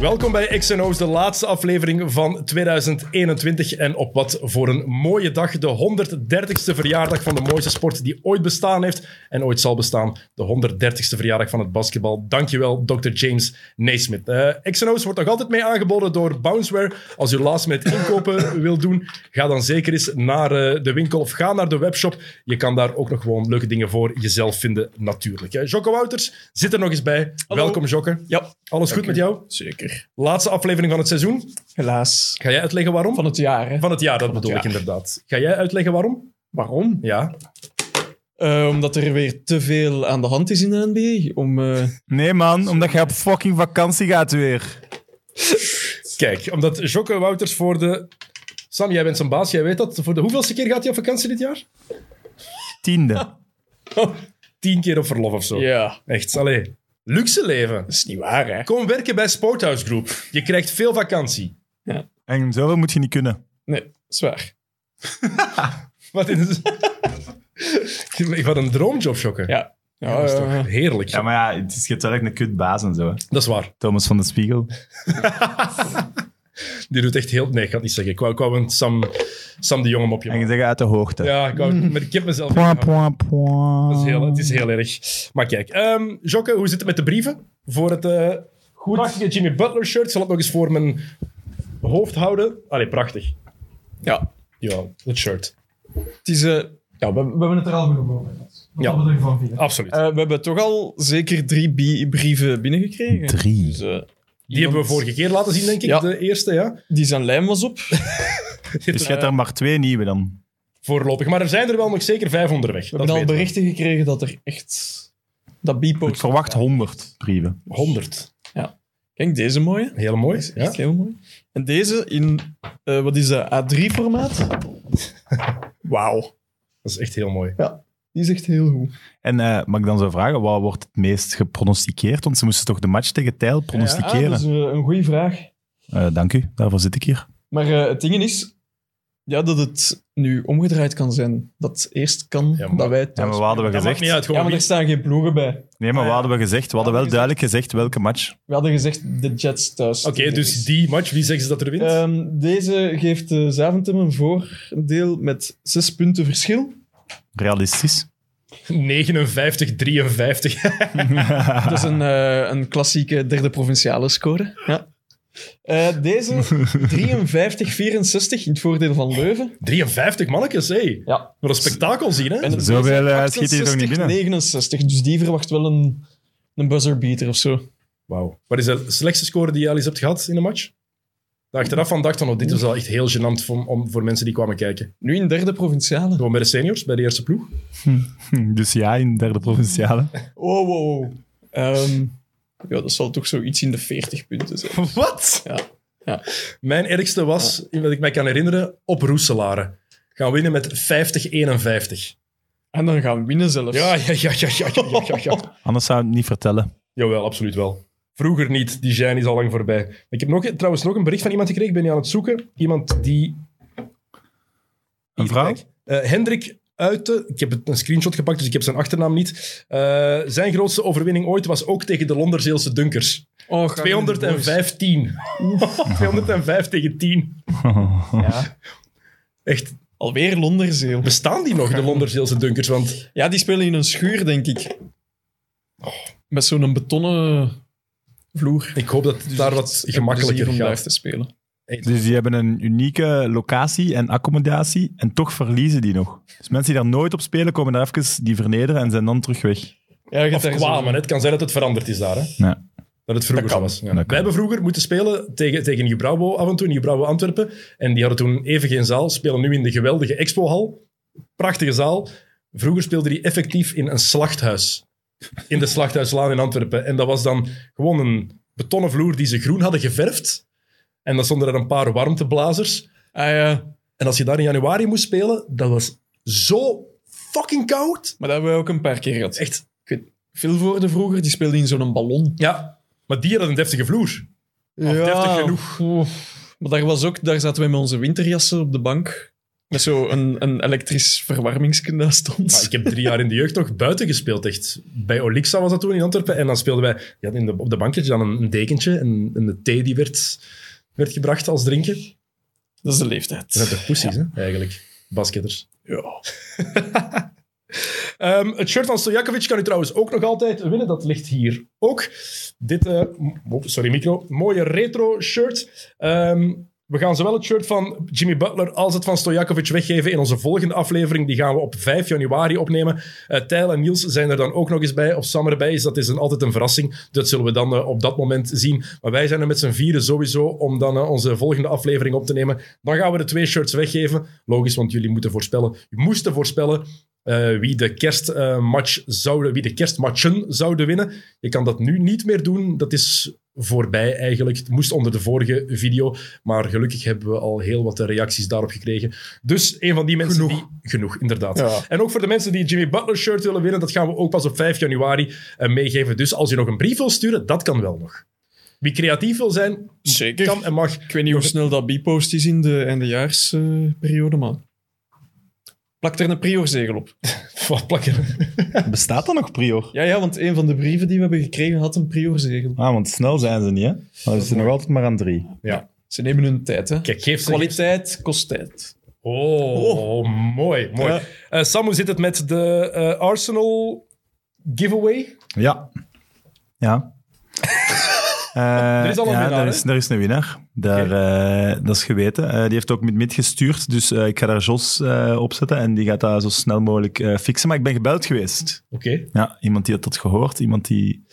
Welkom bij XNO's, de laatste aflevering van 2021. En op wat voor een mooie dag, de 130ste verjaardag van de mooiste sport die ooit bestaan heeft en ooit zal bestaan. De 130ste verjaardag van het basketbal. Dankjewel, Dr. James Naismith. Uh, XNO's wordt nog altijd mee aangeboden door Bounceware. Als u last met inkopen wil doen, ga dan zeker eens naar uh, de winkel of ga naar de webshop. Je kan daar ook nog gewoon leuke dingen voor jezelf vinden, natuurlijk. Uh, Jocke Wouters zit er nog eens bij. Hallo. Welkom, Jocke. Ja, Alles goed met jou? zeker. Laatste aflevering van het seizoen. Helaas. Ga jij uitleggen waarom? Van het jaar, hè? Van het jaar, dat bedoel jaar. ik inderdaad. Ga jij uitleggen waarom? Waarom? Ja. Eh, omdat er weer te veel aan de hand is in de NBA. Om, eh, Nee, man, omdat jij op fucking vakantie gaat weer. Kijk, omdat Jocke Wouters voor de... Sam, jij bent zijn baas, jij weet dat. Voor de hoeveelste keer gaat hij op vakantie dit jaar? Tiende. Tien keer op verlof of zo. ja, Echt, allee. Luxe leven. dat is niet waar, hè? Kom werken bij Sporthouse Group. Je krijgt veel vakantie. En zoveel moet je niet kunnen. Nee, dat is waar. Wat is Wat een droomjob, Jocke. Ja. ja Dat is toch heerlijk. Ja, maar ja, het is je hebt wel echt een kutbaas en zo. hè. Dat is waar. Thomas van de Spiegel. Die doet echt heel... Nee, ik ga het niet zeggen. Ik wou, ik wou een Sam, Sam de Jonge mopje En je zegt uit de hoogte. Ja, ik wou, maar ik heb mezelf... Point, point, point. Dat is heel, het is heel erg. Maar kijk, ehm Jocke, hoe zit het met de brieven? Voor het eh prachtige Jimmy Butler shirt. Ik zal het nog eens voor mijn hoofd houden. Allee, prachtig. ja. Ja, het shirt. Het is... eh, ja, we, we hebben het er al over gehad. Ja. we ervan vinden. Absoluut. Eh, we hebben toch al zeker drie brieven binnengekregen. Drie. Dus, die hebben we vorige keer laten zien, denk ik. Ja. De eerste, ja. Die zijn lijm was op. Dus je hebt er maar twee nieuwe dan. Voorlopig. Maar er zijn er wel nog zeker vijf onderweg. We hebben al berichten gekregen dat er echt... Dat bipost... Ik verwacht 100 brieven. 100. Kijk, deze mooie. Heel mooi. Echt Ja. heel mooi. En deze in, eh, wat is dat, A3-formaat? Wauw. Dat is echt heel mooi. Ja, die is echt heel goed. En eh, mag ik dan zo vragen, wat wordt het meest gepronosticeerd? Want ze moesten toch de match tegen Tijl Ah, pronosticeren? dat is eh, een goede vraag. Eh, dank u, daarvoor zit ik hier. Maar eh, het ding is ja, dat het nu omgedraaid kan zijn. Dat eerst kan Ja, maar- dat wij Ja, thuis maar wat hadden we Dat gezegd? uit. Ja, maar er staan geen ploegen bij. Nee, maar Ah, ja. wat hadden we gezegd? We hadden wel duidelijk gezegd welke match. We hadden gezegd de Jets thuis. Oké, dus die match, wie zeggen ze dat er wint? Ehm, deze geeft uh, Zaventem een voordeel met zes punten verschil. Realistisch. 59, 53. Dat is een, eh, een klassieke derde provinciale score. Ja. Eh, deze 53, 64 in het voordeel van Leuven. 53 mannetjes, hé. Ja. Wat een spektakel zien, hè? En Zoveel, eh, schiet hier toch niet 68, binnen? 69, dus die verwacht wel een, een buzzerbeater of zo. Wauw. Wat is de slechtste score die je al eens hebt gehad in een match? De achteraf van dacht van, oh, dit was wel echt heel gênant voor, om, voor mensen die kwamen kijken. Nu in derde provinciale. Gewoon bij de seniors, bij de eerste ploeg. Dus ja, in derde provinciale. Oh, wow, wow. Ehm, ja, dat zal toch zoiets in de 40 punten zijn. Wat? Ja. Ja. Mijn ergste was, wat ik mij kan herinneren, op Roeselare. Gaan winnen met 50-51. En dan gaan we winnen zelfs. Ja, ja, ja, ja, ja, ja, ja, ja. Anders zou ik het niet vertellen. Jawel, absoluut wel. Vroeger niet, die zijn is al lang voorbij. Ik heb nog, trouwens nog een bericht van iemand gekregen, ik ben nu aan het zoeken. Iemand die... Een vrouw? kijk. Eh, Hendrik Uiten, ik heb het- een screenshot gepakt, dus ik heb zijn achternaam niet. Eh, zijn grootste overwinning ooit was ook tegen de Londerzeelse Dunkers. Oh, gaan we in de boys. 215. 205 tegen 10. Ja. Echt, Alweer Londerzeel. bestaan die nog, de Londerzeelse Dunkers? Want Ja, die spelen in een schuur, denk ik. Met zo'n betonnen vloer. ik hoop dat het daar wat gemakkelijker om gaat. te spelen. Dus die hebben een unieke locatie en accommodatie en toch verliezen die nog. Dus mensen die daar nooit op spelen, komen daar even die vernederen en zijn dan terug weg. Ja, Of kwamen, het kan zijn dat het veranderd is daar. Hè? Ja. Dat het vroeger Dat was. Ja. Wij hebben vroeger moeten spelen tegen, tegen af en toe, Nieuw Brauwo Antwerpen. En die hadden toen even geen zaal, spelen nu in de geweldige Expohal. Prachtige zaal. Vroeger speelde die effectief in een slachthuis. In de Slachthuislaan in Antwerpen. En dat was dan gewoon een betonnen vloer die ze groen hadden geverfd. En dan stonden er een paar warmteblazers. Ah ja, En als je daar in januari moest spelen, dat was zo fucking koud. maar dat hebben we ook een paar keer gehad. Echt, Ik weet, Vilvoorde vroeger, die speelde in zo'n ballon. ja. Maar die hadden een deftige vloer. Of deftig genoeg. Maar daar, was ook, daar zaten wij met onze winterjassen op de bank. Met zo een, een elektrisch verwarmingskunde stond. Ah, ik heb drie jaar in de jeugd nog buiten gespeeld, echt. Bij Olixa was dat toen in Antwerpen. En dan speelden wij ja, in de, op de banketje dan een, een dekentje en, en de thee die werd, werd gebracht als drinken. Dat is de leeftijd. Dat zijn toch poesies, hè, eigenlijk. Basketters. Ja. Ehm, het shirt van Stojakovic kan u trouwens ook nog altijd winnen. Dat ligt hier ook. Dit, eh, oh, sorry micro, mooie retro shirt. Ehm, we gaan zowel het shirt van Jimmy Butler als het van Stojakovic weggeven in onze volgende aflevering. Die gaan we op 5 januari opnemen. Uh, Tijl en Niels zijn er dan ook nog eens bij, of Sam erbij is. Dat is een, altijd een verrassing. Dat zullen we dan eh, op dat moment zien. Maar wij zijn er met z'n vieren sowieso om dan eh, onze volgende aflevering op te nemen. Dan gaan we de twee shirts weggeven. Logisch, want jullie moeten voorspellen. Je moesten voorspellen wie, de kerstmatch zouden, wie de kerstmatchen zouden winnen. Je kan dat nu niet meer doen. Dat is voorbij eigenlijk. Het moest onder de vorige video. Maar gelukkig hebben we al heel wat reacties daarop gekregen. Dus een van die mensen Genoeg. die... Genoeg, inderdaad. Ja. En ook voor de mensen die Jimmy Butler shirt willen winnen, dat gaan we ook pas op 5 januari eh, meegeven. Dus als je nog een brief wil sturen, dat kan wel nog. Wie creatief wil zijn, Zeker. kan en mag. Ik weet niet hoe snel dat bipost is in de eindejaarsperiode, maar... Plak er een priorzegel op. Wat plakken? Bestaat er nog prior? Ja, ja, want een van de brieven die we hebben gekregen had een priorzegel. Ah, want snel zijn ze niet, hè? Maar ze zijn nog altijd maar aan drie. Ja. Ze nemen hun tijd, hè. Kijk, geef ze... Kwaliteit kost tijd. Oh, mooi, mooi. Ja. Eh, Sam, hoe zit het met de eh, Arsenal giveaway? Ja. Ja. Eh, Er is al een ja, winnaar, er is, er is een winnaar. Daar, eh, dat is geweten. Eh, die heeft ook met mid gestuurd, dus eh, ik ga daar Jos eh, opzetten en die gaat dat zo snel mogelijk eh, fixen. Maar ik ben gebeld geweest. Oké. Ja, iemand die had dat gehoord, iemand die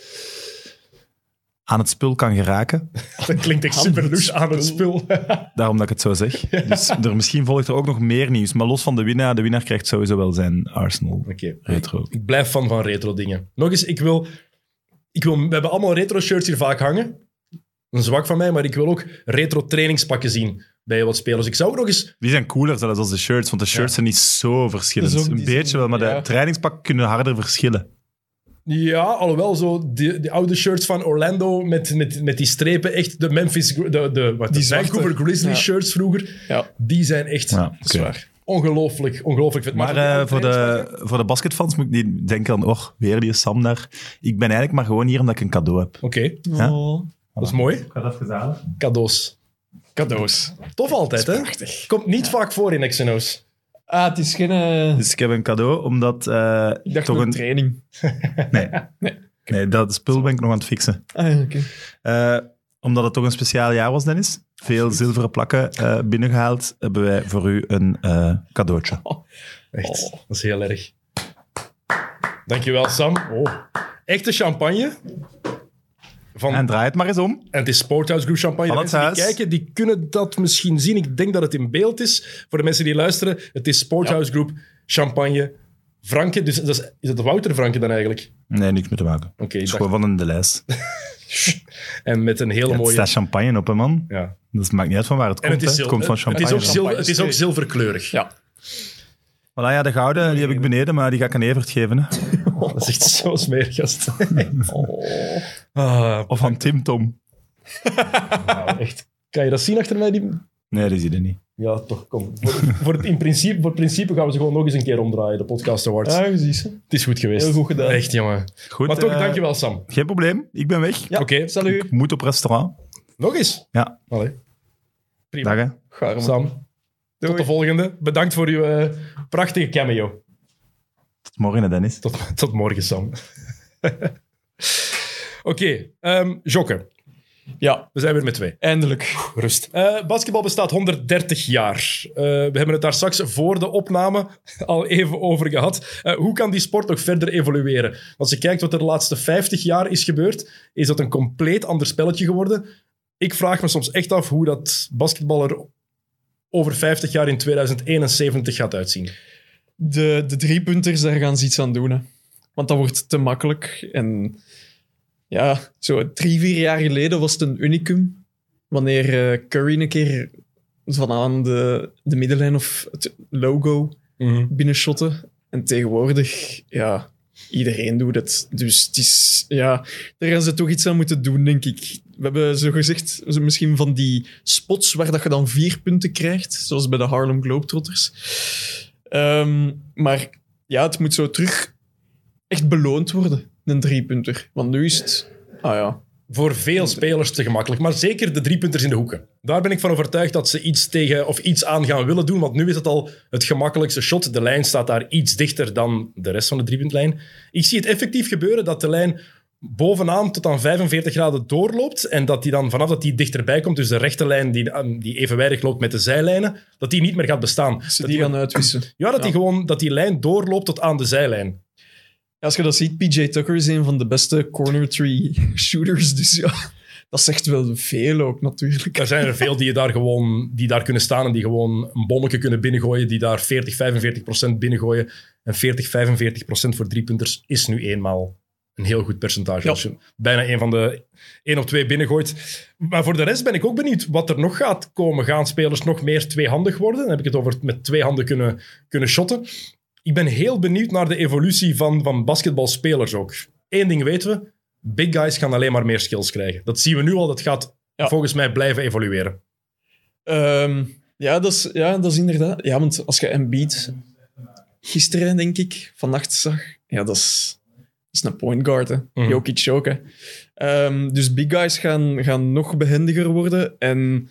aan het spul kan geraken. Dat klinkt echt super aan het spul. Daarom dat ik het zo zeg. Dus er, misschien volgt er ook nog meer nieuws. Maar los van de winnaar, de winnaar krijgt sowieso wel zijn Arsenal Oké. retro. Ik blijf fan van retro dingen. Nog eens, ik wil, ik wil... We hebben allemaal retro shirts hier vaak hangen. Een zwak van mij, maar ik wil ook retro trainingspakken zien bij wat spelers. Ik zou ook nog eens... Die zijn cooler zelfs als de shirts, want de shirts Ja. zijn niet zo verschillend. Een beetje zijn- wel, maar ja. de trainingspakken kunnen harder verschillen. Ja, alhoewel zo die, die oude shirts van Orlando met, met, met die strepen, echt de Memphis... De, de, wat, de. Vancouver Grizzlies Ja. shirts vroeger, Ja, die zijn echt Ja, dat is oké. waar. Ongelooflijk, ongelooflijk vet. Maar die eh, voor, de, voor de basketfans moet ik niet denken aan, oh, weer die Sam daar. Ik ben eigenlijk maar gewoon hier omdat ik een cadeau heb. Oké, Ja. Oh, dat is mooi. Ik ga dat. Cadeaus. cadeaus. Tof altijd, hè? Prachtig. Komt niet vaak voor in XNO's. Ah, het is geen... eh, Dus ik heb een cadeau, omdat eh, ik dacht toch een een... training. Nee. Nee. nee, dat spul ben ik nog aan het fixen. Ah, oké. Eh, omdat het toch een speciaal jaar was, Dennis. Veel zilveren plakken eh, binnengehaald. Hebben wij voor u een eh, cadeautje. Echt, Oh. dat is heel erg. Dankjewel, Sam. Oh. Echte champagne. Van, En en, draai het maar eens om. het is Sporthouse Group champagne. De Van het mensen die kijken, die kunnen dat misschien zien. Ik denk dat het in beeld is. Voor de mensen die luisteren, het is Sporthouse Group champagne. Franke, dus dat is, is het Wouter Franke dan eigenlijk? Nee, niks mee te maken. Oké, Het is gewoon van een de lijst. en met een hele Ja, mooie... staat champagne op, hè, man. Ja. Dus het maakt niet uit van waar het En komt. het is, zil- het komt van het champagne. is ook, zilver, het is ook Champagne. zilverkleurig. Ja. Voilà, ja, de gouden die heb ik beneden, maar die ga ik aan Evert geven. Hè. Dat is echt zo smerig, gast. Oh. Ah, Of aan Tim Tom. nou, echt. Kan je dat zien achter mij? Die... Nee, die zie je niet. Ja, toch, kom. Voor, voor, het, in principe, voor het principe gaan we ze gewoon nog eens een keer omdraaien, de Podcast Awards. Ja, ze. Het is goed geweest. Heel goed gedaan. Echt, jongen. Goed, maar toch, eh, dankjewel, Sam. Geen probleem, ik ben weg. Ja, Oké. salut. Ik moet op restaurant. Nog eens. Ja, Allee. Prima. dag. Sam, tot de volgende. Bedankt voor uw eh, prachtige cameo. Tot morgen, Dennis. Tot, tot morgen, Sam. Oké, ehm Jokke. Ja, We zijn weer met twee. eindelijk. Rust. Eh, basketbal bestaat 130 jaar. Eh, we hebben het daar straks voor de opname al even over gehad. Eh, hoe kan die sport nog verder evolueren? Als je kijkt wat er de laatste 50 jaar is gebeurd, is dat een compleet ander spelletje geworden. Ik vraag me soms echt af hoe dat basketbal er over 50 jaar in 2071 gaat uitzien. De, de driepunters, daar gaan ze iets aan doen. Hè. Want dat wordt te makkelijk. En ja, zo drie, vier jaar geleden was het een unicum. Wanneer eh, Curry een keer van aan de, de middenlijn of het logo binnenshotte. En tegenwoordig, ja, iedereen doet het. Dus het is, ja, daar gaan ze toch iets aan moeten doen, denk ik. We hebben zo gezegd, misschien van die spots waar dat je dan vier punten krijgt, zoals bij de Harlem Globetrotters. Ehm, maar ja, het moet zo terug echt beloond worden, een driepunter. Want nu is het, ah ja, Voor veel spelers te gemakkelijk. Maar zeker de driepunters in de hoeken. Daar ben ik van overtuigd dat ze iets tegen of iets aan gaan willen doen. Want nu is het al het gemakkelijkste shot. De lijn staat daar iets dichter dan de rest van de driepuntlijn. Ik zie het effectief gebeuren dat de lijn bovenaan tot aan 45 graden doorloopt. En dat die dan vanaf dat die dichterbij komt, dus de rechte lijn die, die evenwijdig loopt met de zijlijnen, dat die niet meer gaat bestaan. ze Dat die die- gaan uitwissen. ja, dat Ja. die gewoon dat die lijn doorloopt tot aan de zijlijn. Als je dat ziet, PJ Tucker is een van de beste corner tree shooters. Dus ja, dat zegt wel veel ook natuurlijk. Er zijn er veel die, je daar gewoon, die daar kunnen staan en die gewoon een bonnetje kunnen binnengooien, die daar 40, 45 procent binnengooien. En 40, 45 procent voor driepunters is nu eenmaal een heel goed percentage. Ja. Als je bijna een van de één of twee binnengooit. Maar voor de rest ben ik ook benieuwd wat er nog gaat komen. Gaan spelers nog meer tweehandig worden? Dan heb ik het over met twee handen kunnen, kunnen shotten. Ik ben heel benieuwd naar de evolutie van, van basketbalspelers ook. Eén ding weten we. Big guys gaan alleen maar meer skills krijgen. Dat zien we nu al. Dat gaat Ja. volgens mij blijven evolueren. Ehm, ja, dat is, ja, dat is inderdaad... Ja, want als je Embiid gisteren, denk ik, vannacht zag... Ja, dat is, dat is een point guard, hè. Mhm. Jokic ook, hè. Ehm, dus big guys gaan, gaan nog behendiger worden. En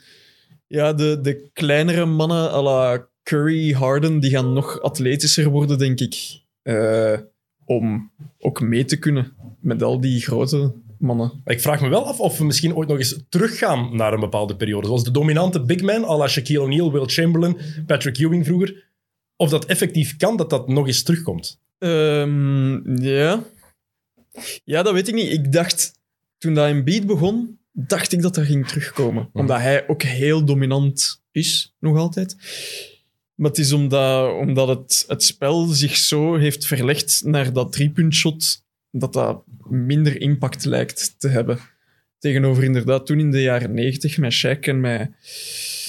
ja, de, de kleinere mannen à la Curry, Harden, die gaan nog atletischer worden, denk ik. Eh, om ook mee te kunnen met al die grote mannen. Ik vraag me wel af of we misschien ooit nog eens teruggaan naar een bepaalde periode. Zoals de dominante big man, à la Shaquille O'Neal, Will Chamberlain, Patrick Ewing vroeger. Of dat effectief kan, dat dat nog eens terugkomt. Ehm, ja. Ja, dat weet ik niet. Ik dacht, toen dat Embiid begon, dacht ik dat dat ging terugkomen. Omdat hij ook heel dominant is, nog altijd. Maar het is omdat, omdat het, het spel zich zo heeft verlegd naar dat driepuntshot, dat dat minder impact lijkt te hebben. Tegenover inderdaad toen in de jaren negentig met Shaq en met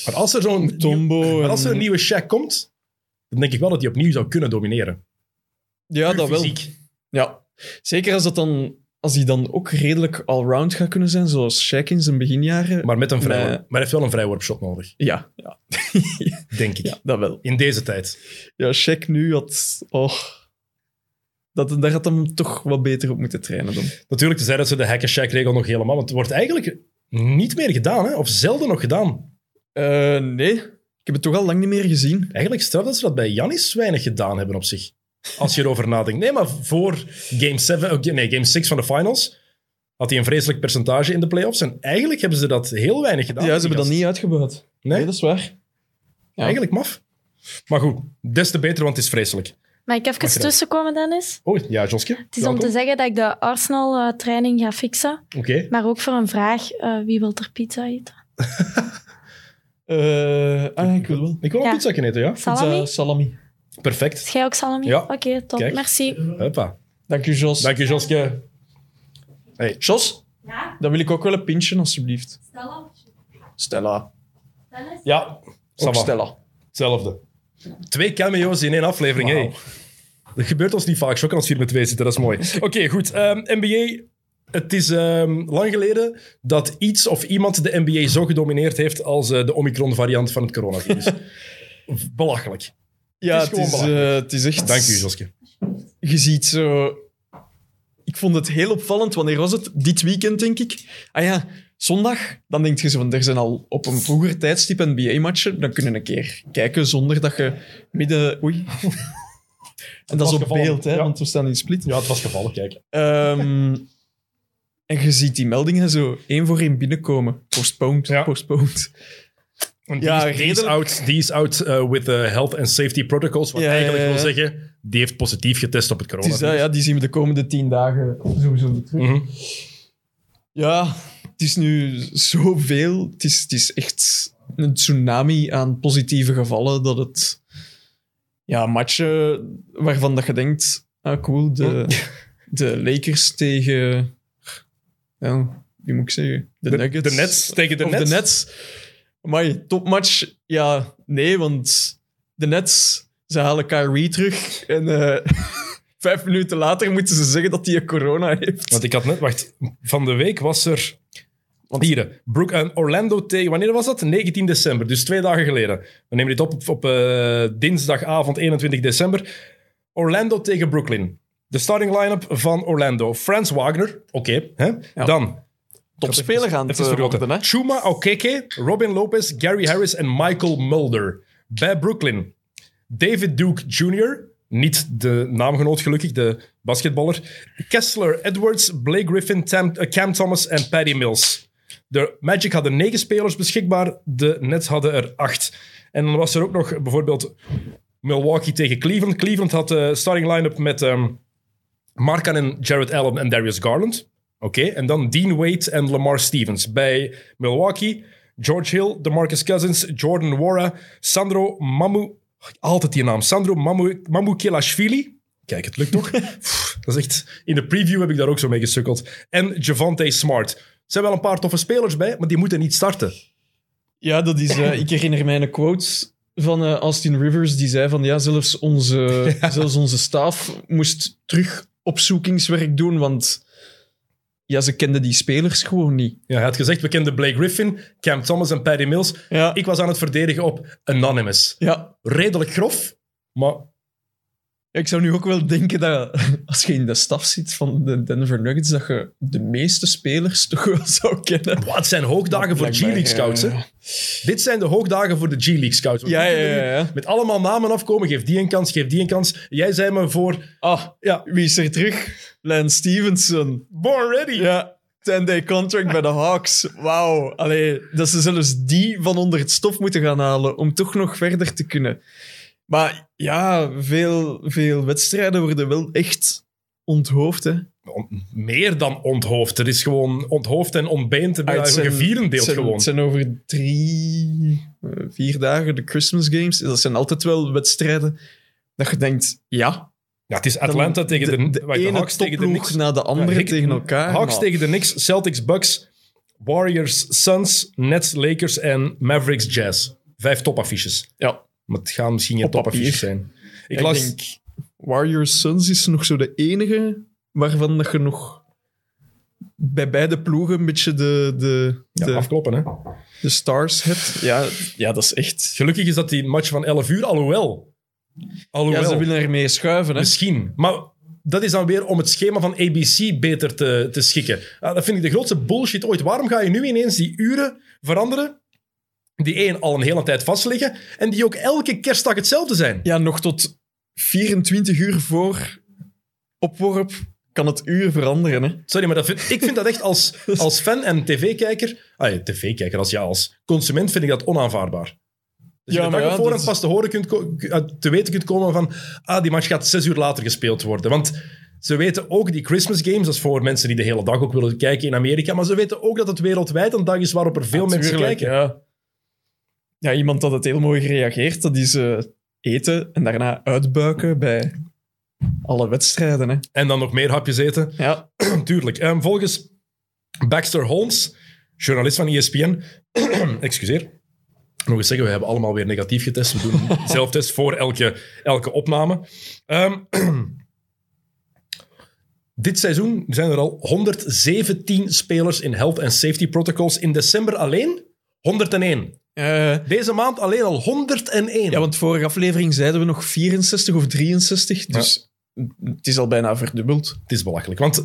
Maar als er zo'n Tombo. maar als er een en- nieuwe Shaq komt, dan denk ik wel dat hij opnieuw zou kunnen domineren. Ja, Puur dat wel. Ja, zeker als, dat dan, als hij dan ook redelijk allround gaat kunnen zijn, zoals Shaq in zijn beginjaren. Maar, met een maar hij heeft wel een vrijworpshot nodig, Ja, ja, denk ik. ja, dat wel. In deze tijd. Ja, Shaq nu had... Oh, dat, daar had hem toch wat beter op moeten trainen dan. Natuurlijk, tenzij dat ze de hacken Shaq regel nog helemaal... Want het wordt eigenlijk niet meer gedaan, hè? of zelden nog gedaan. Eh, nee, ik heb het toch al lang niet meer gezien. Eigenlijk stel dat ze dat bij Janis weinig gedaan hebben op zich. Als je erover nadenkt. Nee, maar voor game, 7, oké, nee, game 6 van de finals had hij een vreselijk percentage in de playoffs. En eigenlijk hebben ze dat heel weinig gedaan. ja, ze hebben dat niet uitgebuit. Nee, dat is waar. Ja. eigenlijk maf. Maar goed, des te beter, want het is vreselijk. Mag ik even tussenkomen, Dennis? Oh, ja, Joske. Het is om te zeggen dat ik de Arsenal-training ga fixen. Oké. Maar ook voor een vraag, eh, wie wil er pizza eten? Eh, ah, ik wil wel. Ik wil een Ja. pizza eten, ja. Salami? Pizza, salami. Perfect. Is jij ook salami? Ja. Oké, top. Kijk. Merci. Hoppa. Dank u, Jos. Dank je, Joske. Hey. Jos, Ja, dan wil ik ook wel een pintje, alsjeblieft. Stella. Stella. Ja, Ook. Stella. Hetzelfde. Twee cameo's in één aflevering. Hey. Dat gebeurt ons niet vaak. Shock als 4 met 2 zitten, dat is mooi. Oké, goed. Ehm, NBA. Het is ehm, lang geleden dat iets of iemand de NBA zo gedomineerd heeft als eh, de Omicron-variant van het coronavirus. Belachelijk. Ja, Het is het eh, het is echt... Dank u, Joske. Je ziet zo... Ik vond het heel opvallend. Wanneer was het? Dit weekend, denk ik. Ah ja, zondag. Dan denk je zo van, er zijn al op een vroeger tijdstip NBA-matchen. Dan kunnen we een keer kijken zonder dat je midden... Oei. en dat was is op gevallen, beeld, hè, ja. want we staan in split. Ja, het was gevallen, kijk. Ehm, en je ziet die meldingen zo één voor één binnenkomen. Postponed, Ja. postponed. En Ja, die, is, die out, die is out eh, with the health and safety protocols. Wat Ja, eigenlijk ja. wil zeggen, die heeft positief getest op het Het is, coronavirus. ja, die zien we de komende tien dagen sowieso weer terug. Mhm. Ja, het is nu zoveel. Het is, het is echt een tsunami aan positieve gevallen dat het... Ja, matchen waarvan dat je denkt... Ah, cool, de, de Lakers tegen... Ja, wie moet ik zeggen? De, De- Nuggets. de Nets tegen de of Nets? de Nets. Maar topmatch, ja, nee, want de Nets, ze halen Kyrie terug en... eh, Vijf minuten later moeten ze zeggen dat hij corona heeft. Want ik had net, wacht, van de week was er. Hier, Brook en Orlando tegen, wanneer was dat? 19 december, dus twee dagen geleden. We nemen dit op op, op eh, dinsdagavond 21 december. Orlando tegen Brooklyn. De starting line-up van Orlando. Frans Wagner, oké. hè? Dan Topspeler gaan het Even eh, worden, hè? Chuma Okeke, Robin Lopez, Gary Harris en Michael Mulder. Bij Brooklyn. David Duke Jr., niet de naamgenoot gelukkig, de basketballer. Kessler Edwards, Blake Griffin, Tam- eh, Cam Thomas en Patty Mills. De Magic hadden negen spelers beschikbaar, de Nets hadden er acht. En dan was er ook nog bijvoorbeeld Milwaukee tegen Cleveland. Cleveland had de starting line-up met ehm Markkanen, Jared Allen en Darius Garland. Oké, en dan Dean Wade en Lamar Stevens. Bij Milwaukee, George Hill, DeMarcus Cousins, Jordan Wara, Sandro Mamu... Altijd die naam. Sandro Mamu, Mamukelashvili. Kijk, het lukt toch? Dat is echt... In de preview heb ik daar ook zo mee gesukkeld. En Javante Smart. Er zijn wel een paar toffe spelers bij, maar die moeten niet starten. Ja, dat is... eh, ik herinner mij een quote van eh, Austin Rivers, die zei van ja, zelfs onze, zelfs onze staf moest terug opzoekingswerk doen, want ja, ze kenden die spelers gewoon niet. Ja, hij had gezegd, we kenden Blake Griffin, Cam Thomas en Patty Mills. Ja, Ik was aan het verdedigen op Anonymous. ja. Redelijk grof, maar ik zou nu ook wel denken dat als je in de staf zit van de Denver Nuggets, dat je de meeste spelers toch wel zou kennen. wat zijn hoogdagen voor G-League scouts. Hè? eh, Dit zijn de hoogdagen voor de G-League scouts. Ja, ja, ja. Met allemaal namen afkomen. Geef die een kans, geef die een kans. Jij zei me voor... Ah, Ja, wie is er terug? Lance Stevenson. born ready. Ja, 10-day contract bij de Hawks. Wauw. Allee, dat ze zelfs die van onder het stof moeten gaan halen om toch nog verder te kunnen. Maar ja, veel, veel wedstrijden worden wel echt onthoofd. Hè. Meer dan onthoofd. Er is gewoon onthoofd en ontbeend. Ah, het zijn- gevierendeeld gewoon. Het zijn over drie, eh, vier dagen de Christmas Games. Dat zijn altijd wel wedstrijden dat je denkt, ja. Ja, het is Atlanta dan tegen de, de, de ene Hawks tegen de Knicks. na de andere Ja, Rick- tegen elkaar. Hawks tegen de Knicks, Celtics, Bucks, Warriors, Suns, Nets, Lakers en Mavericks, Jazz. Vijf topaffiches. Ja, Maar het gaan misschien geen topaffiches zijn. Ik ik las... denk, Warriors Suns is nog zo de enige waarvan dat je nog bij beide ploegen een beetje de, de, Ja, de, afkloppen, hè. de stars hebt. Ja, ja, dat is echt... Gelukkig is dat die match van 11 uur, alhoewel. Alhoewel. Ja, ze willen ermee schuiven. Hè? Misschien. Maar dat is dan weer om het schema van ABC beter te, te schikken. Ah, dat vind ik de grootste bullshit ooit. Waarom ga je nu ineens die uren veranderen? Die één al een hele tijd vastliggen. En die ook elke kerstdag hetzelfde zijn. Ja, nog tot 24 uur voor opworp kan het uur veranderen. Hè? Sorry, maar dat vind, ik vind dat echt als, als fan en tv-kijker... Ah, ja, tv-kijker, als ja, als consument vind ik dat onaanvaardbaar. Dus Ja, je maar ja, dat en is- pas te, horen kunt te weten kunt komen van... Ah, die match gaat zes uur later gespeeld worden. Want ze weten ook, die Christmas games, dat is voor mensen die de hele dag ook willen kijken in Amerika, maar ze weten ook dat het wereldwijd een dag is waarop er veel mensen kijken. Ja. ja, iemand had het heel mooi gereageerd. Dat is eh, eten en daarna uitbuiken bij alle wedstrijden. Hè? En dan nog meer hapjes eten. Ja, Tuurlijk. Ehm, volgens Baxter Holmes, journalist van ESPN, excuseer, nog eens zeggen, we hebben allemaal weer negatief getest. We doen een zelftest voor elke, elke opname. Ehm, dit seizoen zijn er al 117 spelers in health and safety protocols. In december alleen 101. Eh, Deze maand alleen al 101. ja, want vorige aflevering zeiden we nog 64 of 63. Dus het is al bijna verdubbeld. Het is belachelijk. Want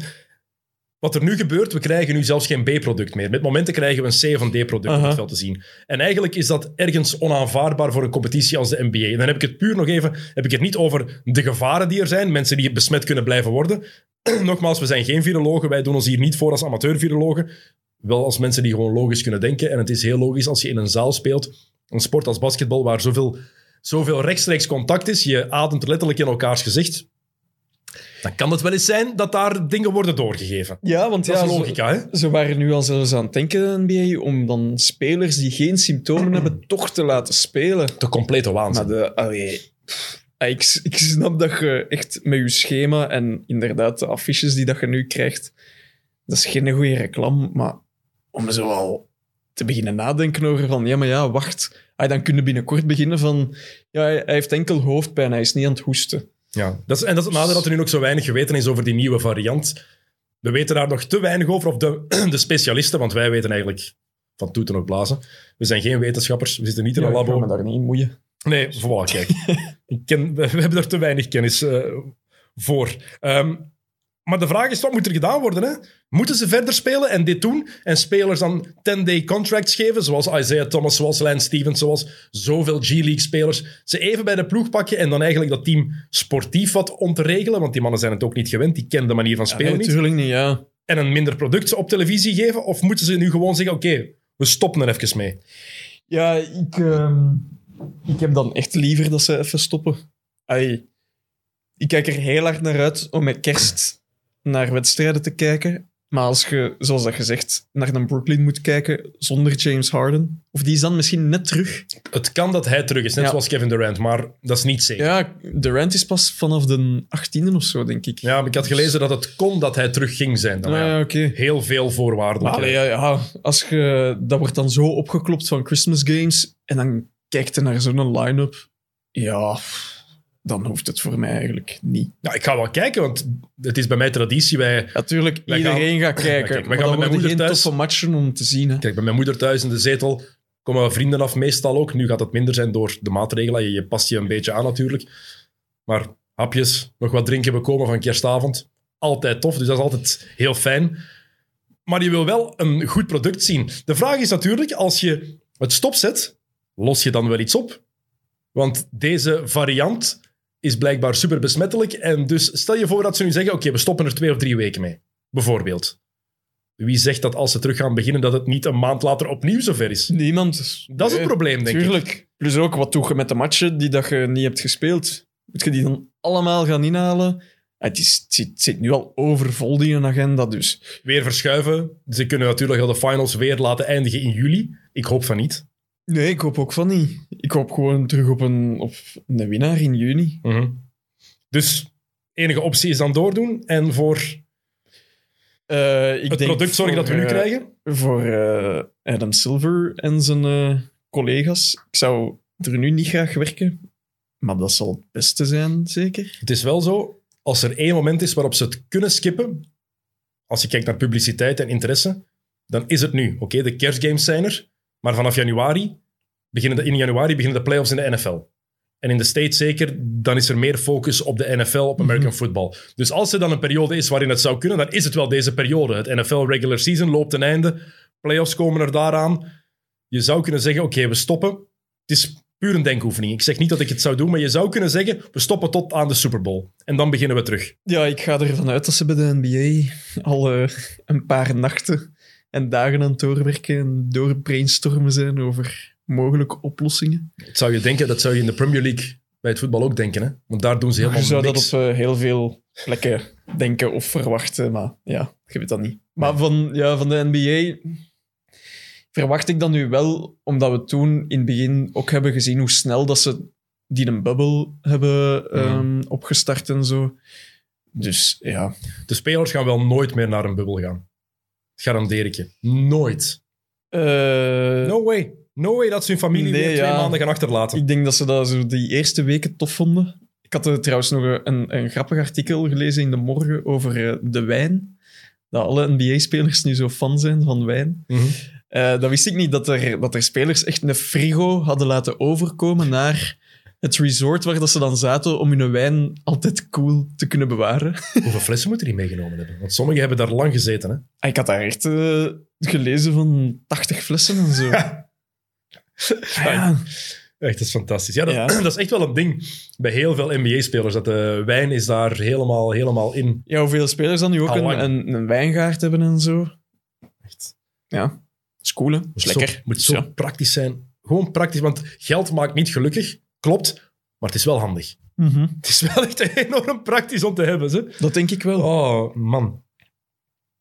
wat er nu gebeurt, we krijgen nu zelfs geen B-product meer. Met momenten krijgen we een C of een D-product op Aha. het veld te zien. En eigenlijk is dat ergens onaanvaardbaar voor een competitie als de NBA. En dan heb ik het puur nog even, heb ik het niet over de gevaren die er zijn, mensen die besmet kunnen blijven worden. Nogmaals, we zijn geen virologen, wij doen ons hier niet voor als amateur-virologen. Wel als mensen die gewoon logisch kunnen denken. En het is heel logisch als je in een zaal speelt, een sport als basketbal, waar zoveel, zoveel rechtstreeks contact is, je ademt letterlijk in elkaars gezicht, dan kan het wel eens zijn dat daar dingen worden doorgegeven. Ja, want Dat ja, is logica, hè? Ze waren nu al zelfs aan het denken, NBA, om dan spelers die geen symptomen hebben, toch te laten spelen. De complete waanzin. Maar de, allee, pff, ik, ik snap dat je echt met je schema en inderdaad de affiches die dat je nu krijgt, dat is geen goede reclame, maar om zo al te beginnen nadenken over van, ja, maar ja, wacht, dan kunnen we binnenkort beginnen van, ja, hij hij heeft enkel hoofdpijn, hij is niet aan het hoesten. Ja, dat is, en dat is het nadeel dat er nu nog zo weinig geweten is over die nieuwe variant. We weten daar nog te weinig over, of de, de specialisten, want wij weten eigenlijk van toeten nog blazen. We zijn geen wetenschappers, we zitten niet in Ja, een ik ga labo. me daar niet in moeien. Nee, voilà, kijk. Ik ken, we hebben er te weinig kennis eh, voor. Ehm, maar de vraag is, wat moet er gedaan worden? Hè? Moeten ze verder spelen en dit doen? En spelers dan 10-day contracts geven, zoals Isaiah Thomas, zoals Lance Stevens, zoals zoveel G-League-spelers. Ze even bij de ploeg pakken en dan eigenlijk dat team sportief wat om te regelen, want die mannen zijn het ook niet gewend, die kennen de manier van spelen Nee, niet. natuurlijk niet, ja. En een minder product op televisie geven? Of moeten ze nu gewoon zeggen, oké, we stoppen er even mee? Ja, ik, ehm, ik heb dan echt liever dat ze even stoppen. Ai, ik kijk er heel hard naar uit om met kerst naar wedstrijden te kijken. Maar als je, zoals dat gezegd, naar een Brooklyn moet kijken zonder James Harden, of die is dan misschien net terug. Het kan dat hij terug is, net Ja. zoals Kevin Durant, maar dat is niet zeker. Ja, Durant is pas vanaf de 18e of zo, denk ik. Ja, maar ik had gelezen dat het kon dat hij terug ging zijn. Dan, Ah, ja. ja, oké. Heel veel voorwaarden. Maar allee, ja, ja, als je, dat wordt dan zo opgeklopt van Christmas games en dan kijkt je naar zo'n line-up. Ja, dan hoeft het voor mij eigenlijk niet. Ja, ik ga wel kijken, want het is bij mij traditie. Wij, Natuurlijk, Wij iedereen gaat Ja, kijken. kijk, wij maar gaan met mijn moeder thuis. toffe matchen om te zien. Hè. kijk, bij mijn moeder thuis in de zetel komen vrienden af, meestal ook. Nu gaat het minder zijn door de maatregelen. Je, je past je een beetje aan natuurlijk. Maar hapjes, nog wat drinken bekomen van kerstavond. Altijd tof, dus dat is altijd heel fijn. Maar je wil wel een goed product zien. De vraag is natuurlijk, als je het stopzet, los je dan wel iets op? Want deze variant is blijkbaar super besmettelijk. En dus stel je voor dat ze nu zeggen, oké, we stoppen er twee of drie weken mee. Bijvoorbeeld. Wie zegt dat als ze terug gaan beginnen, dat het niet een maand later opnieuw zover is? Niemand. Dat is het probleem, denk ik. Tuurlijk. Plus ook, wat doe je met de matchen die dat je niet hebt gespeeld? Moet je die dan allemaal gaan inhalen? Het, is, het, zit, het zit nu al overvol, die agenda, dus... Weer verschuiven. Ze kunnen natuurlijk al de finals weer laten eindigen in juli. Ik hoop van niet. Nee, ik hoop ook van niet. Ik hoop gewoon terug op een, op een winnaar in juni. Dus enige optie is dan doordoen. En voor Eh, ik het denk product zorgen voor, dat we nu eh, krijgen. Voor eh, Adam Silver en zijn collega's. Ik zou er nu niet graag werken, maar dat zal het beste zijn, zeker. Het is wel zo, als er één moment is waarop ze het kunnen skippen, als je kijkt naar publiciteit en interesse, dan is het nu. Oké, de kerstgames zijn er, maar vanaf januari, beginnen de, in januari beginnen de playoffs in de NFL. En in de States zeker, dan is er meer focus op de NFL, op American football. Dus als er dan een periode is waarin het zou kunnen, dan is het wel deze periode. Het NFL regular season loopt ten einde, playoffs komen er daaraan. Je zou kunnen zeggen, oké, we stoppen. Het is puur een denkoefening. Ik zeg niet dat ik het zou doen, maar je zou kunnen zeggen, we stoppen tot aan de Super Bowl. En dan beginnen we terug. Ja, ik ga ervan uit dat ze bij de NBA al eh, een paar nachten en dagen aan het doorwerken en doorbrainstormen zijn over mogelijke oplossingen. Dat zou je denken, dat zou je in de Premier League bij het voetbal ook denken. Hè? Want daar doen ze helemaal Je zou dat niks. op eh, heel veel plekken denken of verwachten, maar ja, je weet dat niet. Maar van, ja, van de NBA verwacht ik dan nu wel, omdat we toen in het begin ook hebben gezien hoe snel dat ze die een bubbel hebben ehm, opgestart en zo. Dus ja, De spelers gaan wel nooit meer naar een bubbel gaan. Garandeer ik je. Nooit. Eh, No way. No way dat ze hun familie Nee, weer twee ja. maanden gaan achterlaten. Ik denk dat ze dat zo die eerste weken tof vonden. Ik had er trouwens nog een, een grappig artikel gelezen in de morgen over eh, de wijn. Dat alle NBA-spelers nu zo fan zijn van wijn. Mhm. Eh, dat wist ik niet, dat er, dat er spelers echt een frigo hadden laten overkomen naar het resort waar dat ze dan zaten om hun wijn altijd cool te kunnen bewaren. Hoeveel flessen moeten die meegenomen hebben? Want sommigen hebben daar lang gezeten. Hè? Ah, Ik had daar echt eh, gelezen van 80 flessen en zo. ja. Echt, dat is fantastisch. Ja, dat, Ja. dat is echt wel een ding bij heel veel NBA-spelers. Dat de wijn is daar helemaal, helemaal in. Ja, hoeveel spelers dan nu ook een, een, een wijngaard hebben en zo. Echt. Ja, is cool, hè? Is Moet lekker. Zo, moet Dus zo ja. praktisch zijn. Gewoon praktisch, want geld maakt niet gelukkig. Klopt, maar het is wel handig. Het is wel echt enorm praktisch om te hebben. Ze. Dat denk ik wel. Oh, man.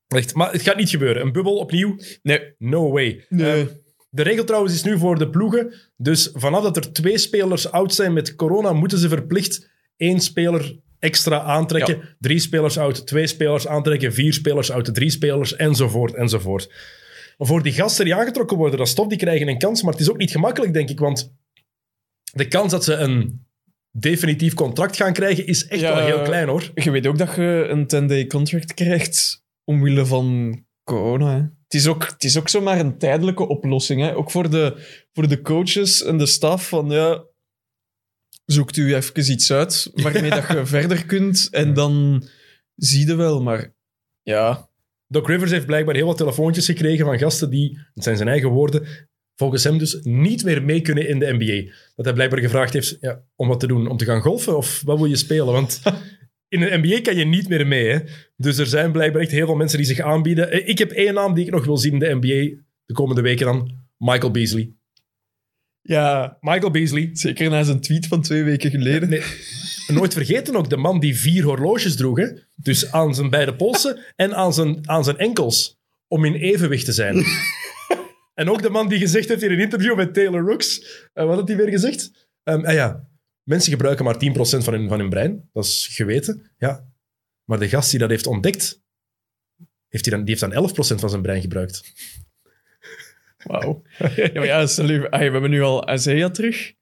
Echt, maar het gaat niet gebeuren. Een bubbel opnieuw? Nee. No way. Nee. Eh, de regel trouwens is nu voor de ploegen. Dus vanaf dat er twee spelers oud zijn met corona, moeten ze verplicht één speler extra aantrekken. Drie spelers oud, twee spelers aantrekken, vier spelers oud, drie spelers, enzovoort, enzovoort. Maar voor die gasten die aangetrokken worden, dat is tof, die krijgen een kans. Maar het is ook niet gemakkelijk, denk ik. Want de kans dat ze een definitief contract gaan krijgen, is echt Ja. wel heel klein hoor. Je weet ook dat je een 10-day contract krijgt omwille van corona. Hè. Het, is ook, het is ook zomaar een tijdelijke oplossing. Hè. Ook voor de, voor de coaches en de staf van ja, zoekt u even iets uit waarmee dat je verder kunt en dan zie je wel. Maar ja, Doc Rivers heeft blijkbaar heel wat telefoontjes gekregen van gasten die, het zijn zijn eigen woorden, volgens hem dus niet meer mee kunnen in de NBA. Dat hij blijkbaar gevraagd heeft ja, om wat te doen, om te gaan golfen of wat wil je spelen? Want in de NBA kan je niet meer mee. Hè? Dus er zijn blijkbaar echt heel veel mensen die zich aanbieden. Eh, Ik heb één naam die ik nog wil zien in de NBA de komende weken dan. Michael Beasley. ja, Michael Beasley. zeker na zijn tweet van twee weken geleden. Nee, nooit vergeten ook de man die vier horloges droeg. Hè? Dus aan zijn beide polsen en aan zijn, aan zijn enkels. Om in evenwicht te zijn. en ook de man die gezegd heeft in een interview met Taylor Rooks. eh, wat had hij weer gezegd? Ehm, ah ja, mensen gebruiken maar 10% van hun, van hun brein. Dat is geweten. Ja. Maar de gast die dat heeft ontdekt, heeft hij dan, die heeft dan 11% van zijn brein gebruikt. Wauw. Ja, ah, we hebben nu al Isaiah terug.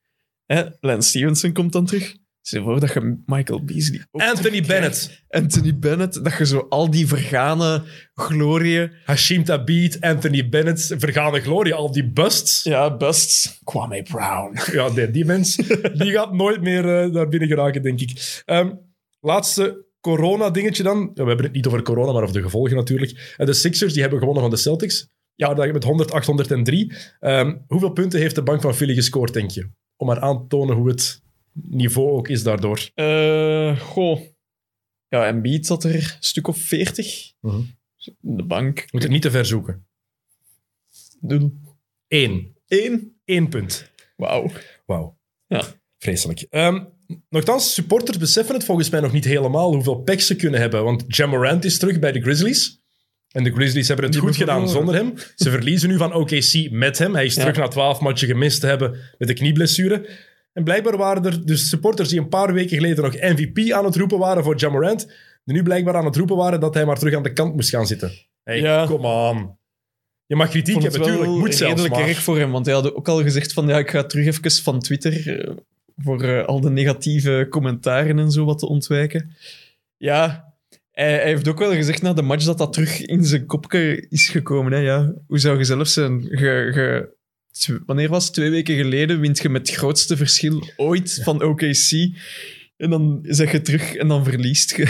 Hè? Lance Stevenson komt dan terug. Stel je voor dat je Michael Beasley ook Anthony. Bennett, Anthony Bennett, dat je zo al die vergane glorieën... Hashim Thabit, Anthony Bennett, vergane glorie, al die busts. Ja, busts. Kwame Brown. Ja, nee, die mens die gaat nooit meer eh, naar binnen geraken, denk ik. Ehm, laatste corona-dingetje dan. Ja, we hebben het niet over corona, maar over de gevolgen natuurlijk. Eh, de Sixers die hebben gewonnen van de Celtics. Ja, met 100, 803. Ehm, hoeveel punten heeft de bank van Philly gescoord, denk je? Om maar aan te tonen hoe het niveau ook is daardoor. Eh, goh. Ja, Embiid zat er een stuk of 40. Mhm. De bank. Moet het niet te ver zoeken. Nul. Eén. Eén. Eén punt. Wauw. Wauw. Ja. Vreselijk. Ehm nochtans, supporters beseffen het volgens mij nog niet helemaal hoeveel packs ze kunnen hebben. Want Jamorant is terug bij de Grizzlies. En de Grizzlies hebben het Die goed hebben gedaan verloren. zonder hem. Ze verliezen nu van OKC met hem. Hij is terug na twaalf matchen gemist te hebben met een knieblessure. En blijkbaar waren er dus supporters die een paar weken geleden nog MVP aan het roepen waren voor Jamorant. Die nu blijkbaar aan het roepen waren dat hij maar terug aan de kant moest gaan zitten. Hey, Ja. kom on. Je mag kritiek hebben, natuurlijk. Moet zelfs redelijk maar. erg voor hem, want hij had ook al gezegd van ja, ik ga terug even van Twitter eh, voor eh, al de negatieve commentaren en zo wat te ontwijken. Ja, hij, hij heeft ook wel gezegd na de match dat dat terug in zijn kopje is gekomen. Hè? Ja, hoe zou je zelf zijn? Je, wanneer was het? Twee weken geleden wint je met het grootste verschil ooit van OKC. En dan zeg je terug en dan verliest je.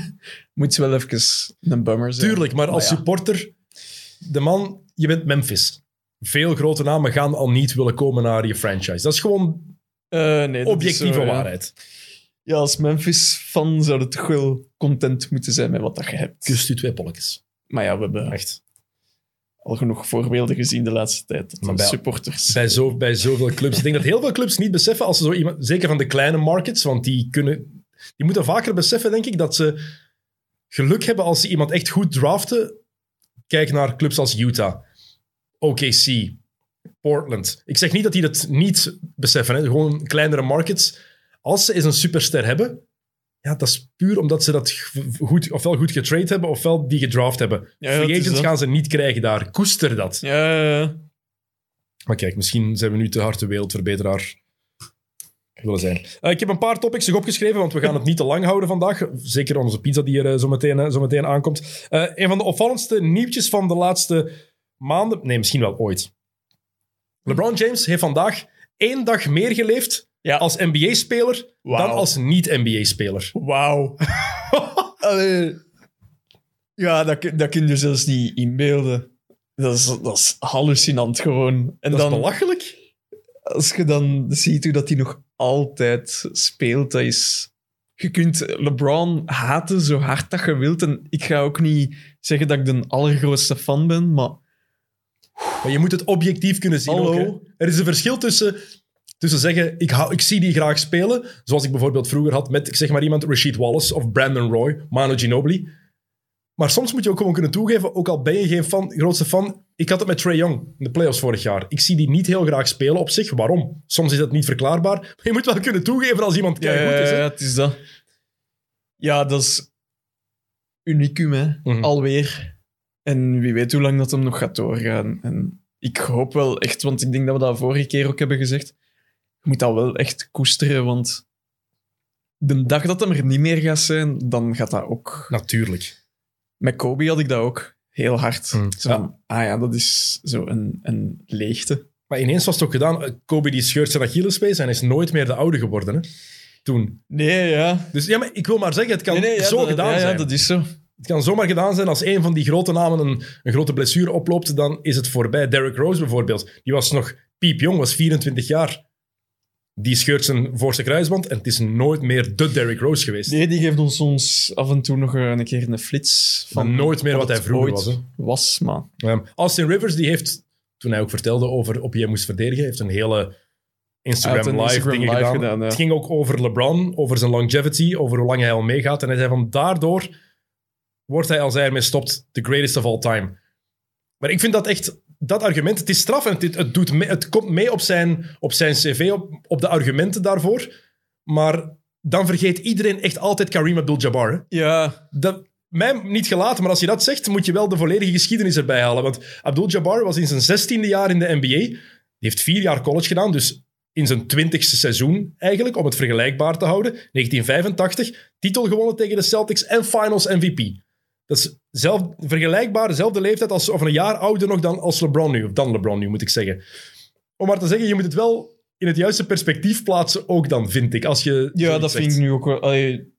Moet wel even een bummer zijn. Tuurlijk, maar als ja. supporter, de man, je bent Memphis. Veel grote namen gaan al niet willen komen naar je franchise. Dat is gewoon Eh, nee, objectieve zo, ja. waarheid. Ja, als Memphis-fan zou het toch wel content moeten zijn met wat dat je hebt. Kust u twee polletjes. Maar ja, we hebben Echt. Al genoeg voorbeelden gezien de laatste tijd. Dat bij- supporters... Bij, zo, bij zoveel clubs. Ik denk dat heel veel clubs niet beseffen, als ze zo iemand, zeker van de kleine markets, want die, kunnen, die moeten vaker beseffen, denk ik, dat ze geluk hebben als ze iemand echt goed draften. Kijk naar clubs als Utah, OKC, Portland. Ik zeg niet dat die dat niet beseffen, hè. gewoon kleinere markets. Als ze eens een superster hebben, ja, dat is puur omdat ze dat goed, ofwel goed getrade hebben, ofwel die gedraft hebben. Ja, Free agents gaan ze niet krijgen daar. Koester dat. Ja, ja, ja. Maar kijk, misschien zijn we nu te hard de wereldverbeteraar willen zijn. Eh, ik heb een paar topics nog opgeschreven, want we gaan het niet te lang houden vandaag. Zeker onze pizza die er eh, zo, meteen, eh, zo meteen aankomt. Een van de opvallendste nieuwtjes van de laatste maanden... Nee, misschien wel ooit. LeBron James heeft vandaag één dag meer geleefd Ja. als NBA-speler dan als niet-NBA-speler. Wauw. Ja, dat, kun- dat kun je zelfs niet inbeelden. Dat is, dat is hallucinant gewoon. En Dat dan, is belachelijk. als je dan ziet hoe dat hij nog altijd speelt, dat is... Je kunt LeBron haten zo hard dat je wilt. En ik ga ook niet zeggen dat ik de allergrootste fan ben, maar Maar je moet het objectief kunnen zien. Hallo. ook, er is een verschil tussen, tussen zeggen, ik, hou, ik zie die graag spelen, zoals ik bijvoorbeeld vroeger had met, ik zeg maar iemand, Rashid Wallace of Brandon Roy, Manu Ginobili. Maar soms moet je ook gewoon kunnen toegeven, ook al ben je geen fan, grootste fan, ik had het met Trey Young in de playoffs vorig jaar. Ik zie die niet heel graag spelen op zich. Waarom? Soms is dat niet verklaarbaar. Maar je moet wel kunnen toegeven als iemand ja, goed is. hè. ja, het is dat. Ja, dat is unicum, hè. Mhm. Alweer. En wie weet hoe lang dat hem nog gaat doorgaan. En ik hoop wel echt, want ik denk dat we dat vorige keer ook hebben gezegd. Je moet dat wel echt koesteren, want de dag dat hem er niet meer gaat zijn, dan gaat dat ook... Natuurlijk. Met Kobe had ik dat ook heel hard. Hmm. Zo ah ja, dat is zo een, een leegte. Maar ineens was het ook gedaan. Kobe die scheurt zijn Achillespees en is nooit meer de oude geworden. Hè? Toen. Nee, ja. Dus ja, maar ik wil maar zeggen, het kan Nee, nee, ja, zo dat, gedaan ja, zijn. Ja, dat is zo. Het kan zomaar gedaan zijn als een van die grote namen een, een grote blessure oploopt, dan is het voorbij. Derrick Rose bijvoorbeeld, die was nog piepjong, was 24 jaar. Die scheurt zijn voorste kruisband en het is nooit meer de Derrick Rose geweest. Nee, die geeft ons, ons af en toe nog een keer een flits van nooit meer wat hij vroeger was. Hè. was, maar... Austin Rivers, die heeft, toen hij ook vertelde over op wie hij moest verdedigen, heeft een hele Instagram een live Instagram dingen live gedaan. gedaan, ja. Het ging ook over LeBron, over zijn longevity, over hoe lang hij al meegaat. En hij zei van daardoor wordt hij, als hij ermee stopt, the greatest of all time. Maar ik vind dat echt, dat argument, het is straf en het, het, doet mee- het komt mee op zijn, op zijn cv, op, op de argumenten daarvoor. Maar dan vergeet iedereen echt altijd Kareem Abdul-Jabbar. Ja, Dat, mij niet gelaten, maar als je dat zegt, moet je wel de volledige geschiedenis erbij halen. Want Abdul-Jabbar was in zijn zestiende jaar in de NBA. Die heeft vier jaar college gedaan, dus in zijn twintigste seizoen eigenlijk, om het vergelijkbaar te houden. 1985, titel gewonnen tegen de Celtics en finals MVP. Dat is zelf, vergelijkbaar, dezelfde leeftijd als, of een jaar ouder nog dan als LeBron nu. Of dan LeBron nu, moet ik zeggen. Om maar te zeggen, je moet het wel in het juiste perspectief plaatsen ook dan, vind ik. Als je ja dat zegt. vind ik nu ook wel... allee,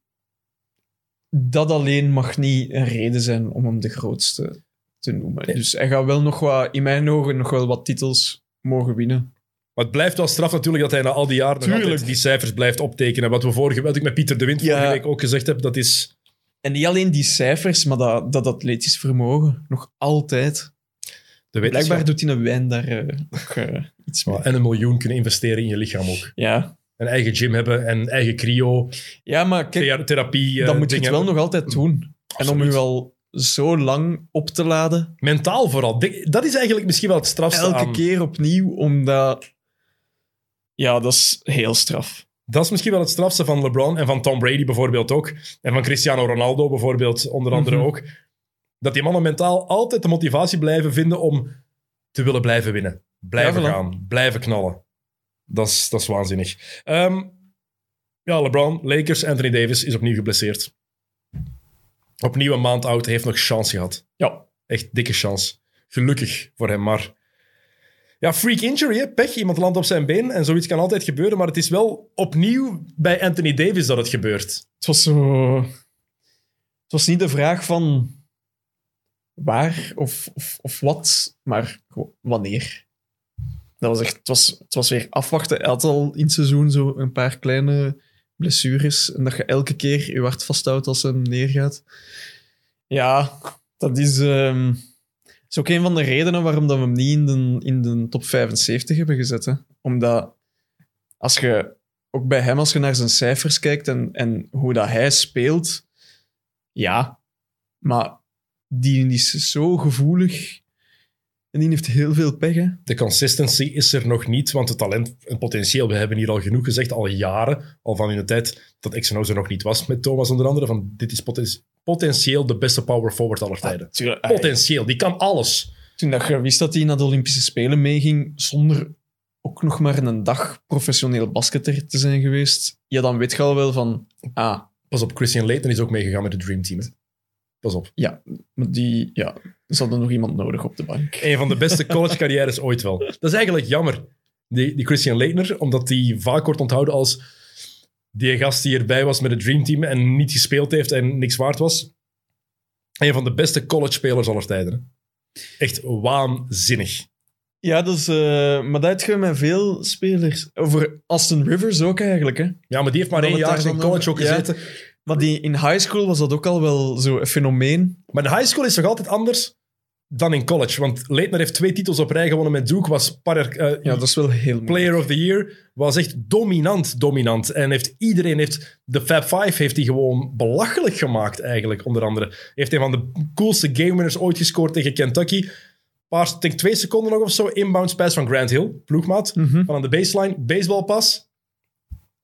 dat alleen mag niet een reden zijn om hem de grootste te noemen. Nee. Dus hij gaat wel nog wat, in mijn ogen, nog wel wat titels mogen winnen. Maar het blijft wel straf natuurlijk dat hij na al die jaren nog die cijfers blijft optekenen. Wat, we vorige, wat ik met Pieter de Wind vorige week ook gezegd heb, dat is... En niet alleen die cijfers, maar dat, dat atletisch vermogen. Nog altijd. De Blijkbaar doet hij een wijn daar eh, ook eh, iets mee. En een miljoen kunnen investeren in je lichaam ook. Ja. Een eigen gym hebben en eigen cryo, ja, maar kijk, therapie. eh, dan moet je het wel nog altijd doen. En om je al zo lang op te laden, Mentaal vooral. Dat is eigenlijk misschien wel het strafste elke aan- keer opnieuw, omdat... Ja, dat is heel straf. Dat is misschien wel het strafste van LeBron en van Tom Brady bijvoorbeeld ook. En van Cristiano Ronaldo bijvoorbeeld, onder andere Mhm. ook. Dat die mannen mentaal altijd de motivatie blijven vinden om te willen blijven winnen. Blijven Ja, gaan, blijven knallen. Dat is, dat is waanzinnig. Ehm, ja, LeBron, Lakers, Anthony Davis is opnieuw geblesseerd. Opnieuw een maand oud, heeft nog chance gehad. Ja. Echt dikke chance. Gelukkig voor hem, maar... Ja, freak injury, hè? pech. Iemand landt op zijn been en zoiets kan altijd gebeuren, maar het is wel opnieuw bij Anthony Davis dat het gebeurt. Het was zo... Het was niet de vraag van waar of, of, of wat, maar wanneer. Dat was echt... Het was, het was weer afwachten. Hij had al in het seizoen zo een paar kleine blessures en dat je elke keer je hart vasthoudt als hem neergaat. Ja, dat is... ehm, is ook een van de redenen waarom dat we hem niet in de, in de top 75 hebben gezet. Omdat als je ook bij hem, als je naar zijn cijfers kijkt en, en hoe dat hij speelt, ja, maar die is zo gevoelig en die heeft heel veel pech. De consistency is er nog niet, want het talent en potentieel, we hebben hier al genoeg gezegd, al jaren, al van in de tijd dat XNO er nog niet was met Thomas onder andere, van dit is potentieel de beste power forward aller tijden. Tuurlijk, Potentieel, die kan alles. Toen dat je wist dat hij naar de Olympische Spelen meeging, zonder ook nog maar een dag professioneel basketter te zijn geweest, ja, dan weet je al wel van, ah, Pas op, Christian Leighton is ook meegegaan met het Dream Team. hè. Pas op. maar die, ja, ze hadden nog iemand nodig op de bank. Een van de beste college-carrières ooit wel. Dat is eigenlijk jammer, die, die Christian Leitner, omdat die vaak wordt onthouden als die gast die erbij was met het Dream Team en niet gespeeld heeft en niks waard was. Een van de beste college-spelers aller tijden. hè. Echt waanzinnig. Ja, dat is, eh, maar dat heb je met veel spelers. Over Austin Rivers ook eigenlijk, hè. Ja, maar die heeft maar één jaar in college ook ja. gezeten. Maar die, in high school was dat ook al wel zo'n fenomeen. Maar de high school is toch altijd anders dan in college? Want Leitner heeft twee titels op rij gewonnen met Duke, was par, eh, Ja, dat is wel heel mooi. Player of the Year, was echt dominant, dominant. En heeft iedereen, heeft, de Fab Five heeft hij gewoon belachelijk gemaakt eigenlijk, onder andere. Heeft een van de coolste game winners ooit gescoord tegen Kentucky. Paar, denk twee seconden nog of zo, inbounds pass van Grant Hill, ploegmaat, Mhm. van aan de baseline, baseballpas.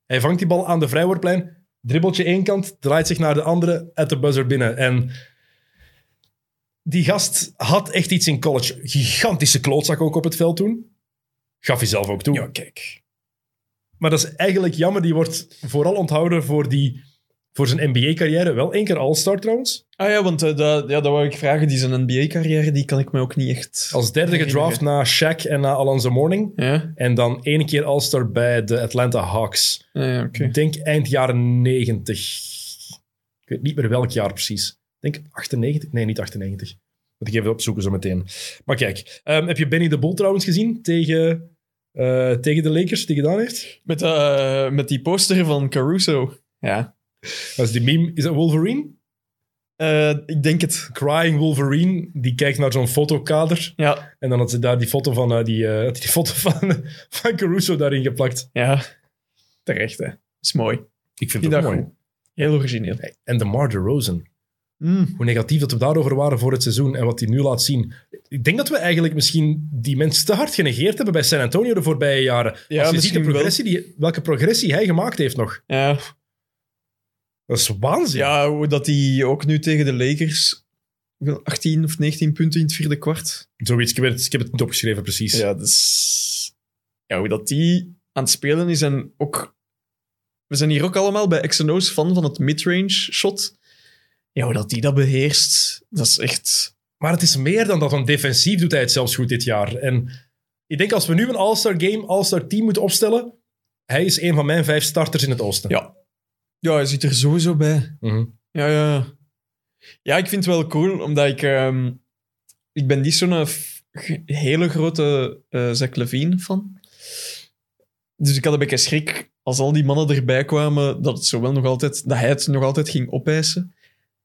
Hij vangt die bal aan de vrijwoordplein, dribbeltje één kant, draait zich naar de andere, at de buzzer binnen. En die gast had echt iets in college. Gigantische klootzak ook op het veld toen. Gaf hij zelf ook toe. Ja, kijk. Maar dat is eigenlijk jammer. Die wordt vooral onthouden voor, die, voor zijn NBA-carrière. Wel één keer All-Star trouwens. Ah ja, want eh, dat, ja, dat wou ik vragen. Die zijn NBA-carrière, die kan ik me ook niet echt... Als derde gedraft na Shaq en na Alonzo Mourning. Ja? En dan één keer All-Star bij de Atlanta Hawks. Ah, ja. Ik denk eind jaren 90. Ik weet niet meer welk jaar precies. Ik denk 98. Nee, niet 98. Moet ik even opzoeken zo meteen. Maar kijk, ehm, heb je Benny de Bull trouwens gezien tegen, eh, tegen de Lakers die gedaan heeft? Met, eh, met die poster van Caruso. Ja. Dat is die meme. Is dat Wolverine? Eh, ik denk het. Crying Wolverine, die kijkt naar zo'n fotokader. Ja. En dan had ze daar die foto van, die, die foto van, van Caruso daarin geplakt. Ja. Terecht, hè. is mooi. Ik vind dat dag mooi. goed. Heel origineel. En de Mar Rosen. Mm. hoe negatief dat we daarover waren voor het seizoen en wat hij nu laat zien. Ik denk dat we eigenlijk misschien die mensen te hard genegeerd hebben bij San Antonio de voorbije jaren. Ja, Als je ziet de progressie die, welke progressie hij gemaakt heeft nog. Ja. Dat is waanzin. ja, hoe dat hij ook nu tegen de Lakers... hoeveel, 18 of 19 punten in het vierde kwart. Zoiets, ik heb, het, ik heb het niet opgeschreven precies. Ja, dus... Ja, hoe dat die aan het spelen is en ook... We zijn hier ook allemaal bij XNO's fan van het midrange shot. Ja, hoe dat die dat beheerst, dat is echt... Maar het is meer dan dat, want defensief doet hij het zelfs goed dit jaar. En ik denk als we nu een All-Star game, All-Star team moeten opstellen, hij is een van mijn vijf starters in het oosten. Ja. Ja, hij zit er sowieso bij. Mhm. Ja, ja. Ja, ik vind het wel cool, omdat ik... ehm, ik ben niet zo'n hele grote eh Zach Levine fan. Dus ik had een beetje schrik als al die mannen erbij kwamen, dat, het zo wel nog altijd, dat hij het nog altijd ging opeisen.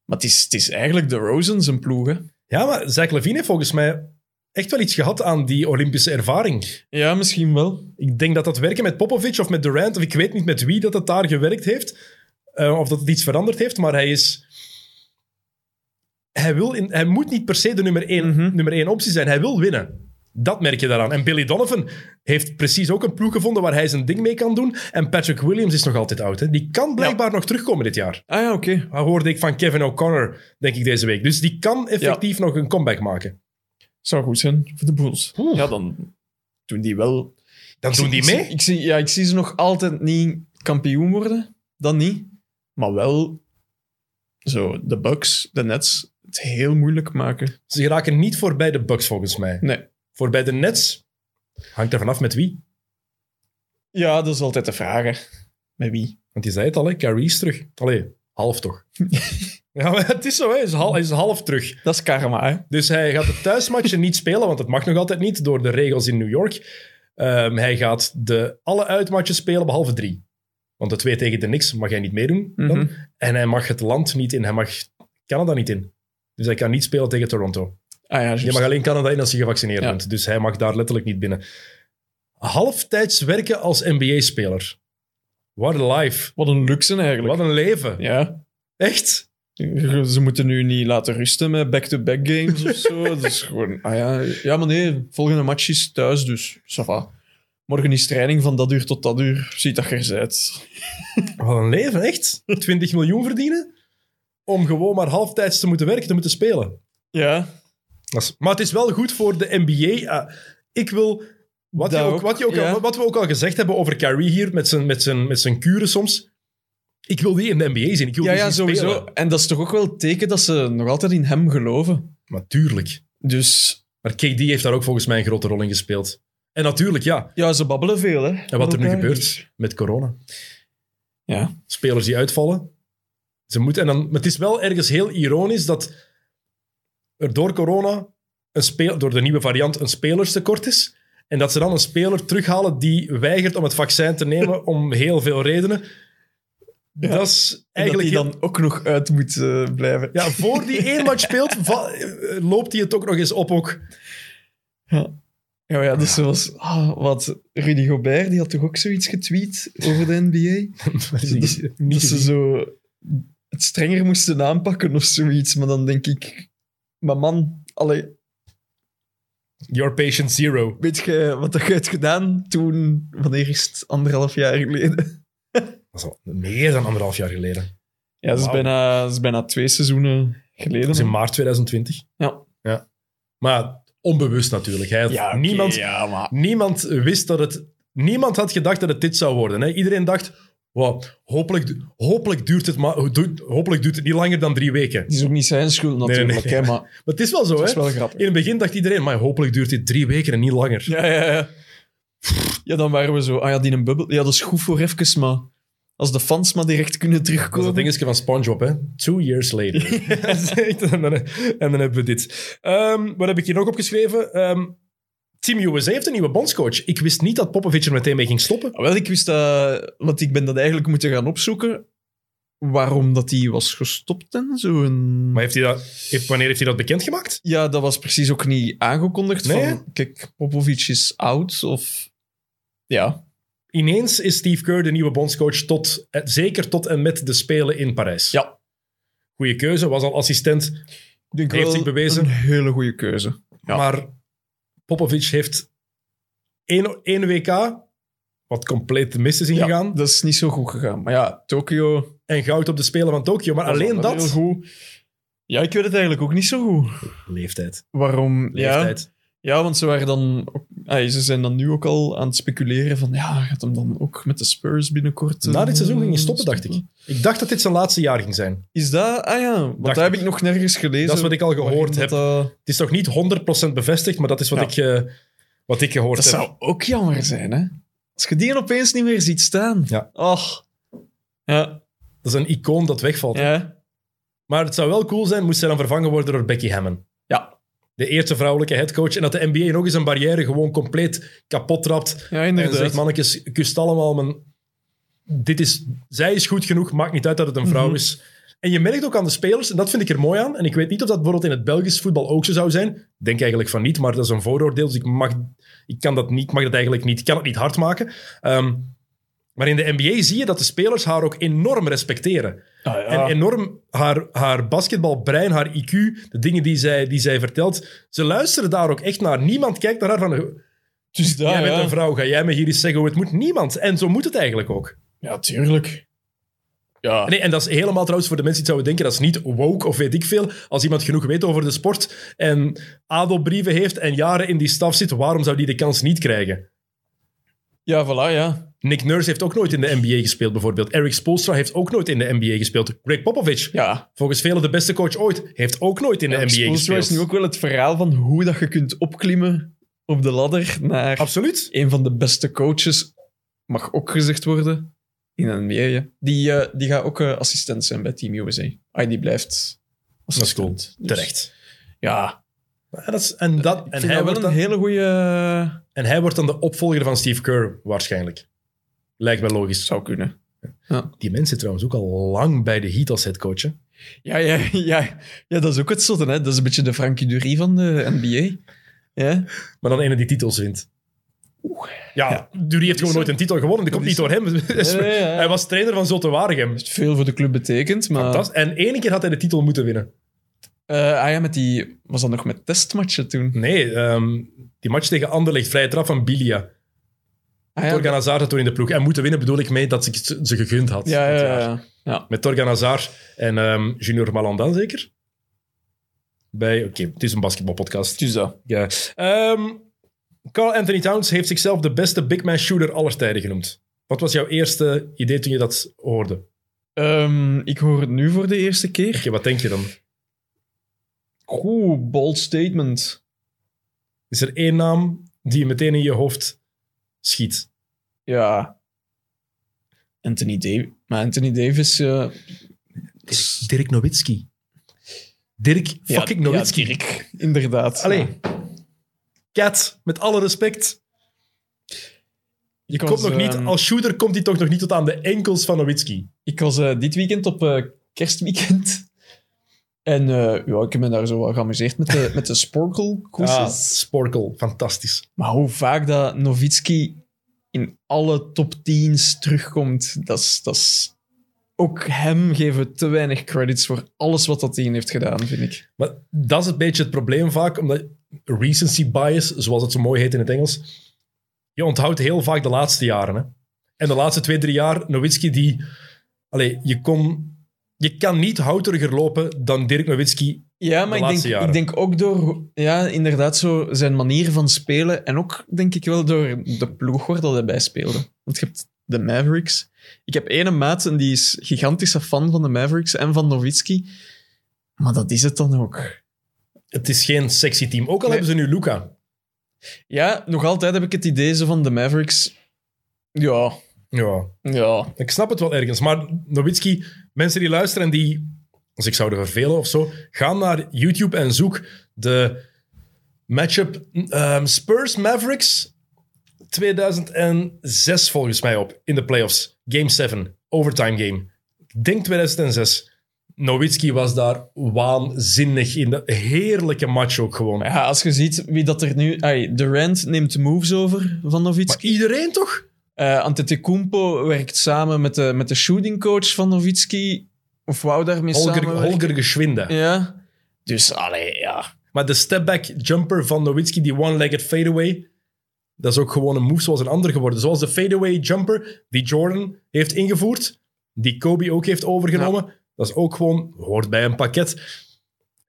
Maar het is, het is eigenlijk de Rosen zijn ploeg, hè. Ja, maar Zach Levine heeft volgens mij echt wel iets gehad aan die Olympische ervaring. Ja, misschien wel. Ik denk dat dat werken met Popovic of met Durant, of ik weet niet met wie dat het daar gewerkt heeft, eh, of dat het iets veranderd heeft, maar hij is... Hij, wil in, hij moet niet per se de nummer één, Mhm. nummer één optie zijn. Hij wil winnen. Dat merk je daaraan. En Billy Donovan heeft precies ook een ploeg gevonden waar hij zijn ding mee kan doen. En Patrick Williams is nog altijd oud. Hè? Die kan blijkbaar nog terugkomen dit jaar. Ah ja, oké. Dat hoorde ik van Kevin O'Connor, denk ik, deze week. Dus die kan effectief nog een comeback maken. Zou goed zijn voor de Bulls. Oeh. Ja, dan doen die wel... Dan Ik doen zie- die ik mee. zie- Ik zie, ja, ik zie ze nog altijd niet kampioen worden. Dat niet. Maar wel zo de Bucks, de Nets, het heel moeilijk maken. Ze geraken niet voorbij de Bucks, volgens mij. Nee. Voorbij de Nets hangt er vanaf met wie. Ja, dat is altijd de vraag. hè. Met wie? Want je zei het al, hè? Kyrie is terug. Allee, half toch. ja, maar het is zo, hè? Hij is, half, hij is half terug. Dat is karma, hè? Dus hij gaat de thuismatchen niet spelen, want dat mag nog altijd niet door de regels in New York. Ehm, hij gaat de, alle uitmatchen spelen, behalve drie. Want de twee tegen de Knicks mag hij niet meedoen. Dan. Mhm. En hij mag het land niet in. Hij mag Canada niet in. Dus hij kan niet spelen tegen Toronto. Ah ja, Je mag alleen Canada in als je gevaccineerd Ja. bent. Dus hij mag daar letterlijk niet binnen. Halftijds werken als NBA-speler. What a life. Wat een luxe eigenlijk. Wat een leven. Ja. Echt? Ze moeten nu niet laten rusten met back-to-back games of zo. Dat is gewoon... Ah ja, ja, maar nee, volgende match is thuis, dus ça. Morgen is training van dat uur tot dat uur. Ziet dat je er bent. Wat een leven, echt? 20 miljoen verdienen? Om gewoon maar halftijds te moeten werken, te moeten spelen. Ja. Is- maar het is wel goed voor de NBA. Ah, ik wil... Wat, je ook, wat, je ook ja. wat we ook al gezegd hebben over Kyrie hier, met zijn, met zijn, met zijn kuren soms. Ik wil die in de NBA zien. Ik wil Ja, die ja, sowieso. spelen. En dat is toch ook wel het teken dat ze nog altijd in hem geloven. Natuurlijk. Dus Maar KD heeft daar ook volgens mij een grote rol in gespeeld. En natuurlijk, ja. ja, ze babbelen veel, hè. En wat er nu gebeurt met corona. Ja. Spelers die uitvallen. Ze moeten, en dan, maar het is wel ergens heel ironisch dat er door corona, een speel, door de nieuwe variant, een spelerstekort is. En dat ze dan een speler terughalen die weigert om het vaccin te nemen om heel veel redenen. Ja. Dat is En dat eigenlijk... hij dan ook nog uit moet eh, blijven. ja, voor die één match speelt, loopt hij het ook nog eens op ook. Ja, ja, ja dus zoals... ah, wat, Rudy Gobert, die had toch ook zoiets getweet over de NBA? Dat is dat, niet- dat niet ze zo het strenger moesten aanpakken of zoiets. Maar dan denk ik... Maar man, allee, Your patient zero. weet je wat je hebt gedaan toen... Wanneer is het? Anderhalf jaar geleden? Dat is al meer dan anderhalf jaar geleden. Ja, dat is, bijna, dat is bijna twee seizoenen geleden. Dat is in maart 2020. Ja. ja. Maar onbewust natuurlijk. Hij Ja, niemand, ja, maar... niemand wist dat het Niemand had gedacht dat het dit zou worden. Hè? Iedereen dacht, wow, hopelijk, hopelijk, duurt het maar, hopelijk duurt het niet langer dan drie weken. Het is ook niet zijn schuld nee, natuurlijk, nee. Hè, maar Maar het is wel zo, het hè? is wel grappig. In het begin dacht iedereen, maar hopelijk duurt dit drie weken en niet langer. Ja, ja, ja. Ja, dan waren we zo... Ah ja, die een bubbel... Ja, dat is goed voor even, maar... Als de fans maar direct kunnen Dat is terugkomen... dat dingetje van SpongeBob, hè? Two years later. Echt- en, dan, en dan hebben we dit. Ehm, wat heb ik hier nog opgeschreven? Ehm, Team USA heeft een nieuwe bondscoach. Ik wist niet dat Popovic er meteen mee ging stoppen. Ah, Wel, ik wist dat... Want ik ben dat eigenlijk moeten gaan opzoeken. Waarom dat hij was gestopt en zo. En... Maar heeft hij dat, heeft, wanneer heeft hij dat bekendgemaakt? Ja, dat was precies ook niet aangekondigd. Nee, van, kijk, Popovic is oud, of... Ja. Ineens is Steve Kerr de nieuwe bondscoach, tot, eh, zeker tot en met de Spelen in Parijs. Ja. Goeie keuze, was al assistent. Ik denk Heeft zich bewezen. Een hele goede keuze. Ja. Maar Popovic heeft één, één WK, wat compleet de mist is Ja, ingegaan, dat is niet zo goed gegaan. Maar ja, Tokio... en goud op de Spelen van Tokio. Maar alleen heel dat... goed. Ja, ik weet het eigenlijk ook niet zo goed. Leeftijd. Waarom? Leeftijd. ja, want ze, waren dan, ook- ah, ze zijn dan nu ook al aan het speculeren van ja, gaat hem dan ook met de Spurs binnenkort... Na dit eh, seizoen ging hij stoppen, dacht ik. Ik dacht dat dit zijn laatste jaar ging zijn. Is dat? Ah ja, want Dacht dat heb ik. nog nergens gelezen. Dat is wat ik al gehoord heb. Dat, eh, Het is nog niet 100% bevestigd, maar dat is wat, Ja. ik, eh, wat ik gehoord dat heb. zou ook jammer zijn, hè? Als je die opeens niet meer ziet staan. Ja. Och. Ja, Dat is een icoon dat wegvalt. ja. Maar het zou wel cool zijn, moest zij dan vervangen worden door Becky Hammon. De eerste vrouwelijke headcoach. En dat de NBA nog eens een barrière gewoon compleet kapot trapt. ja En inderdaad. zegt, mannetjes, kust allemaal, maar dit is, zij is goed genoeg, maakt niet uit dat het een vrouw Mhm. is. En je merkt ook aan de spelers, en dat vind ik er mooi aan, en ik weet niet of dat bijvoorbeeld in het Belgisch voetbal ook zo zou zijn. Ik denk eigenlijk van niet, maar dat is een vooroordeel, dus ik mag, ik kan dat niet, mag dat eigenlijk niet, ik kan het niet hard maken. Ehm, maar in de NBA zie je dat de spelers haar ook enorm respecteren. Ah, ja. En enorm haar, haar basketbalbrein, haar IQ, de dingen die zij, die zij vertelt, ze luisteren daar ook echt naar. Niemand kijkt naar haar van, dus dat, jij bent ja. een vrouw, ga jij me hier eens zeggen hoe het moet? Niemand. En zo moet het eigenlijk ook. Ja, tuurlijk. Ja. Nee, en dat is helemaal trouwens voor de mensen die zouden denken, dat is niet woke of weet ik veel. Als iemand genoeg weet over de sport en adelbrieven heeft en jaren in die staf zit, waarom zou die de kans niet krijgen? Ja, voilà, ja. Nick Nurse heeft ook nooit in de NBA gespeeld, bijvoorbeeld. Eric Spoelstra heeft ook nooit in de NBA gespeeld. Greg Popovich, Ja. volgens velen de beste coach ooit, heeft ook nooit in de NBA Spoelstra gespeeld. is nu ook wel het verhaal van hoe dat je kunt opklimmen op de ladder naar Absoluut. een van de beste coaches. Mag ook gezegd worden. In een NBA, ja. Die, eh, die gaat ook eh, assistent zijn bij Team USA. Ah, die blijft Dat is cool. assistent. Dus, Terecht. Ja. Ja, dat is, en, dat, en, hij wordt een dan, hele goede... en hij wordt dan de opvolger van Steve Kerr, waarschijnlijk. Lijkt wel logisch. Zou kunnen. Die mensen zit trouwens ook al lang bij de Heat als headcoach. hè. Ja, ja, ja. ja, dat is ook het zotte. Hè? Dat is een beetje de Frankie Dury van de NBA. Ja. Maar dan ene die titels wint. Ja, Dury heeft gewoon nooit een titel gewonnen. Dat komt niet door hem. Ja, ja, ja. Hij was trainer van Zulte Waregem. veel voor de club betekend, maar... Fantastisch. En één keer had hij de titel moeten winnen. Eh, ah ja, met die... Was dat nog met testmatchen toen? Nee, ehm, die match tegen Anderlecht, vrije trap van Bilia. Ah, ja, Torgan Hazard had toen in de ploeg. En moeten winnen bedoel ik mee dat ze ze ze gegund had. ja, ja, ja, ja. Met Torgan Hazard en ehm, Junior Malandan zeker? Bij, oké, het is een basketbalpodcast. Dus dat. Ja. Ehm, Carl Anthony Towns heeft zichzelf de beste big man shooter aller tijden genoemd. Wat was jouw eerste idee toen je dat hoorde? Ehm, ik hoor het nu voor de eerste keer. Oké, wat denk je dan? Oeh, bold statement. Is er één naam die je meteen in je hoofd schiet? Ja. Anthony Davis. Maar Anthony Davis... eh, is- Dirk Nowitzki. Dirk ja, fucking Nowitzki. Ja, Dirk, inderdaad. Allee. Cat, met alle respect. Je komt nog niet, ehm, als shooter komt hij toch nog niet tot aan de enkels van Nowitzki. Ik was eh, dit weekend op eh, kerstweekend. En eh, ja, ik heb me daar zo geamuseerd met de, met de Sporkle Ah. Sporkel, fantastisch. Maar hoe vaak dat Novitski in alle top 10's terugkomt, dat is, dat is... Ook hem geven we te weinig credits voor alles wat dat team heeft gedaan, vind ik. Maar dat is een beetje het probleem vaak, omdat recency bias, zoals het zo mooi heet in het Engels, je onthoudt heel vaak de laatste jaren. Hè? En de laatste twee, drie jaar, Nowitzki die... Allee, je, kon, je kan niet houteriger lopen dan Dirk Nowitzki Ja, maar ik denk, jaren. ik denk ook door ja, inderdaad zo zijn manier van spelen en ook denk ik wel door de ploeg waar dat hij bij speelde. Want je hebt de Mavericks. Ik heb ene maat en die is gigantische fan van de Mavericks en van Nowitzki. Maar dat is het dan ook. Het is geen sexy team. Ook al Nee. hebben ze nu Luca. Ja, nog altijd heb ik het idee van de Mavericks. Ja, Ja, ja. ik snap het wel ergens. Maar Nowitzki, mensen die luisteren en die, als ik zou er vervelen of zo, ga naar YouTube en zoek de matchup ehm, Spurs Mavericks 2006 volgens mij op in de playoffs. Game 7, overtime game. Ik denk 2006. Nowitzki was daar waanzinnig in. De heerlijke match ook gewoon. Maar ja, als je ziet wie dat er nu... Ay, Durant neemt moves over van Maar Nowitzki. iedereen toch? Eh Antetokounmpo werkt samen met de, met de shootingcoach van Nowitzki. Of wou daarmee Holger, samenwerken. Holger Geschwinde. Ja. Dus, allee, ja. Maar de stepback jumper van Nowitzki, die one-legged fadeaway, dat is ook gewoon een move zoals een ander geworden. Zoals de fadeaway jumper die Jordan heeft ingevoerd, die Kobe ook heeft overgenomen. Dat is ook gewoon, hoort bij een pakket.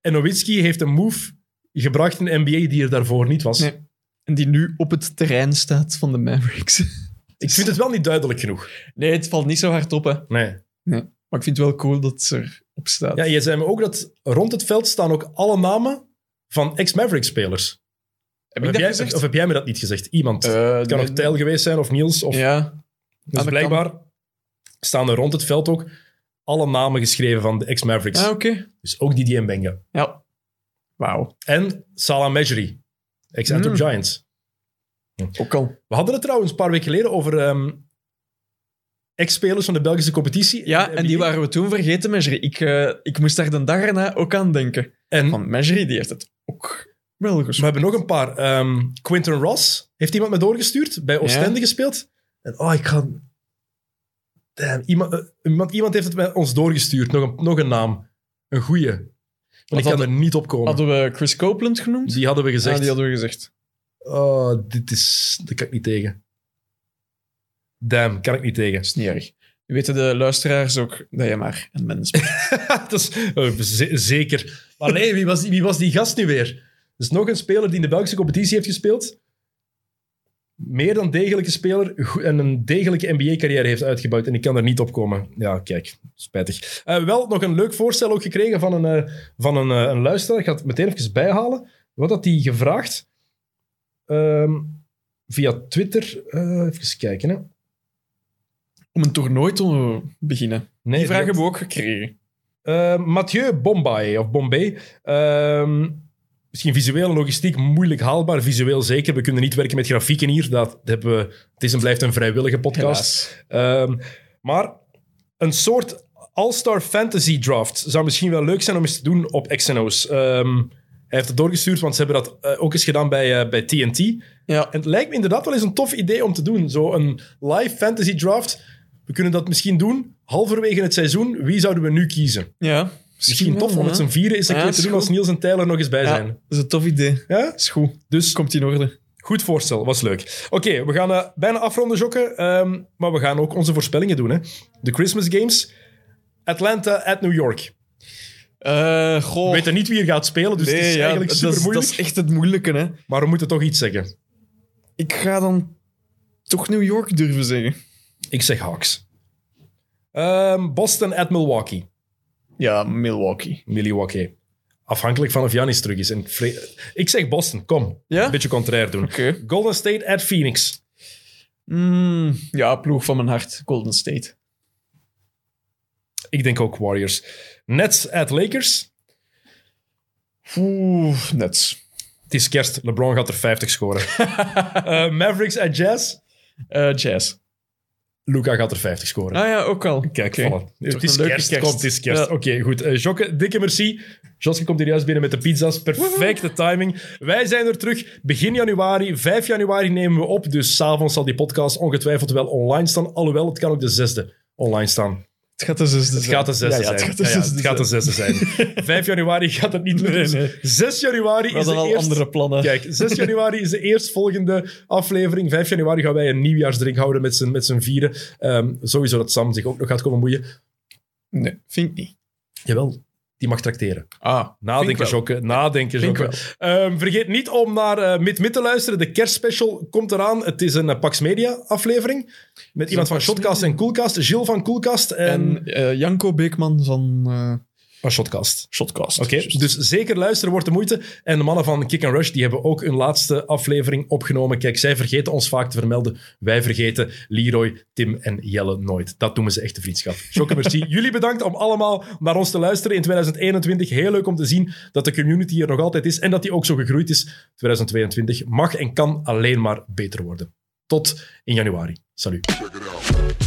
En Nowitzki heeft een move gebracht in de NBA die er daarvoor niet was. Nee. En die nu op het terrein staat van de Mavericks. Ik vind het wel niet duidelijk genoeg. Nee, het valt niet zo hard op, hè. Nee. Nee. Maar ik vind het wel cool dat het erop staat. Ja, je zei me ook dat rond het veld staan ook alle namen van ex-Maverick-spelers. heb ik dat jij- gezegd? of heb jij me dat niet gezegd? Iemand. Eh, het kan nee, ook Tijl geweest zijn of Niels. Of, Ja. Dus blijkbaar staan er rond het veld ook alle namen geschreven van de ex-Mavericks. Ah, oké. Dus ook Didier Mbenga. Ja. Wauw. En Salah Mejri, ex-Antwerp Mm. Giants. Ook al. We hadden het trouwens een paar weken geleden over ehm, ex-spelers van de Belgische competitie. Ja, De en die waren we toen vergeten, Mejri. Ik, eh, ik moest daar de dag erna ook aan denken. En Van Mejri, die heeft het ook wel we hebben nog een paar. Ehm Quinton Ross heeft iemand me doorgestuurd, bij Oostende Ja. gespeeld. En oh, ik ga... Damn, iemand, eh, iemand, iemand heeft het bij ons doorgestuurd, nog een, nog een naam. Een goeie. Want ik kan hadden- er niet op komen. Hadden we Chris Copeland genoemd? Die hadden we gezegd. Ja, die hadden we gezegd. Oh, dit is... Dat kan ik niet tegen. Damn, kan ik niet tegen. Dat is niet erg. Nu weten de luisteraars ook dat je maar een mens bent. dat is, eh, ze- zeker. Maar nee, wie was, die- wie was die gast nu weer? Dus nog een speler die in de Belgische competitie heeft gespeeld. Meer dan degelijke speler en een degelijke NBA-carrière heeft uitgebouwd. En ik kan er niet op komen. Ja, kijk, spijtig. Eh, wel nog een leuk voorstel ook gekregen van een, eh, van een, een luisteraar. Ik ga het meteen even bijhalen. Wat had hij gevraagd? Ehm, via Twitter. Eh, even kijken, hè. Om een toernooi te beginnen. Nee, Die vraag hebben we ook gekregen. Uh, Mathieu Bombay, of Bombay. Ehm, misschien visueel en logistiek moeilijk haalbaar. Visueel zeker. We kunnen niet werken met grafieken hier. Dat hebben we, het is en blijft een vrijwillige podcast. Maar een soort All-Star Fantasy Draft zou misschien wel leuk zijn om eens te doen op XNO's. Ehm hij heeft het doorgestuurd, want ze hebben dat eh, ook eens gedaan bij, eh, bij TNT. Ja. En het lijkt me inderdaad wel eens een tof idee om te doen. Zo een live fantasy draft. We kunnen dat misschien doen halverwege het seizoen. Wie zouden we nu kiezen? ja. Misschien tof om ja. z'n vieren eens een Ja, keer is te doen als Niels en Tyler nog eens bij Ja, zijn. dat is een tof idee. Ja? Is goed. Dus Komt in orde. goed voorstel, was leuk. Oké, we gaan eh, bijna afronden, Jokke. Ehm, maar we gaan ook onze voorspellingen doen. Hè. De Christmas Games. Atlanta at New York. Eh goh. We weten niet wie er gaat spelen, dus het is ja, eigenlijk dat, super is, dat moeilijk. is echt het moeilijke, hè. Maar we moeten toch iets zeggen. Ik ga dan toch New York durven zeggen. Ik zeg Hawks. Ehm, Boston at Milwaukee. Ja, Milwaukee. Milwaukee. Afhankelijk van of Janis terug is. En ik zeg Boston, kom. Ja? Een beetje contrair doen. Golden State at Phoenix. Mm, ja, ploeg van mijn hart. Golden State. Ik denk ook Warriors. Nets at Lakers. Oeh, Nets. Het is kerst. LeBron gaat er 50 scoren. Eh, Mavericks at Jazz. Eh, Jazz. Luca gaat er 50 scoren. Ah ja, ook al. Kijk, voilà. Het is kerst. kerst. Het is kerst. Ja. Oké, goed. Eh Jokke, dikke merci. Joske komt hier juist binnen met de pizza's. Perfecte timing. Wij zijn er terug begin januari. 5 januari nemen we op. Dus s'avonds zal die podcast ongetwijfeld wel online staan. Alhoewel, het kan ook de zesde online staan. Het gaat de zesde Het gaat de zesde ja, ja, zijn. Het gaat de Ja, ja, zesde het gaat de zijn. zesde zijn. 5 januari gaat het niet lukken. Nee, nee. 6 januari We is de al andere plannen. Kijk, 6 januari is de eerstvolgende aflevering. 5 januari gaan wij een nieuwjaarsdrink houden met z'n, met z'n vieren. Ehm, sowieso dat Sam zich ook nog gaat komen moeien. Nee, vind ik niet. Jawel. Die mag tracteren. Ah, Nadenken, vind ik wel. Jokke. Nadenken, Jokke. Ehm, vergeet niet om naar eh Mid-Mid te luisteren. De kerstspecial komt eraan. Het is een eh, Pax Media aflevering. Met iemand van Shotcast en Coolcast. Gilles van Coolcast en, En eh, Janko Beekman van eh van Shotcast. Shotcast. Oké, dus zeker luisteren wordt de moeite. En de mannen van Kick and Rush die hebben ook hun laatste aflevering opgenomen. Kijk, zij vergeten ons vaak te vermelden. Wij vergeten Leroy, Tim en Jelle nooit. Dat noemen ze echte vriendschap. Jokke, merci. Jullie bedankt om allemaal naar ons te luisteren in 2021. Heel leuk om te zien dat de community er nog altijd is en dat die ook zo gegroeid is. 2022 mag en kan alleen maar beter worden. Tot in januari. Salut. Check it out.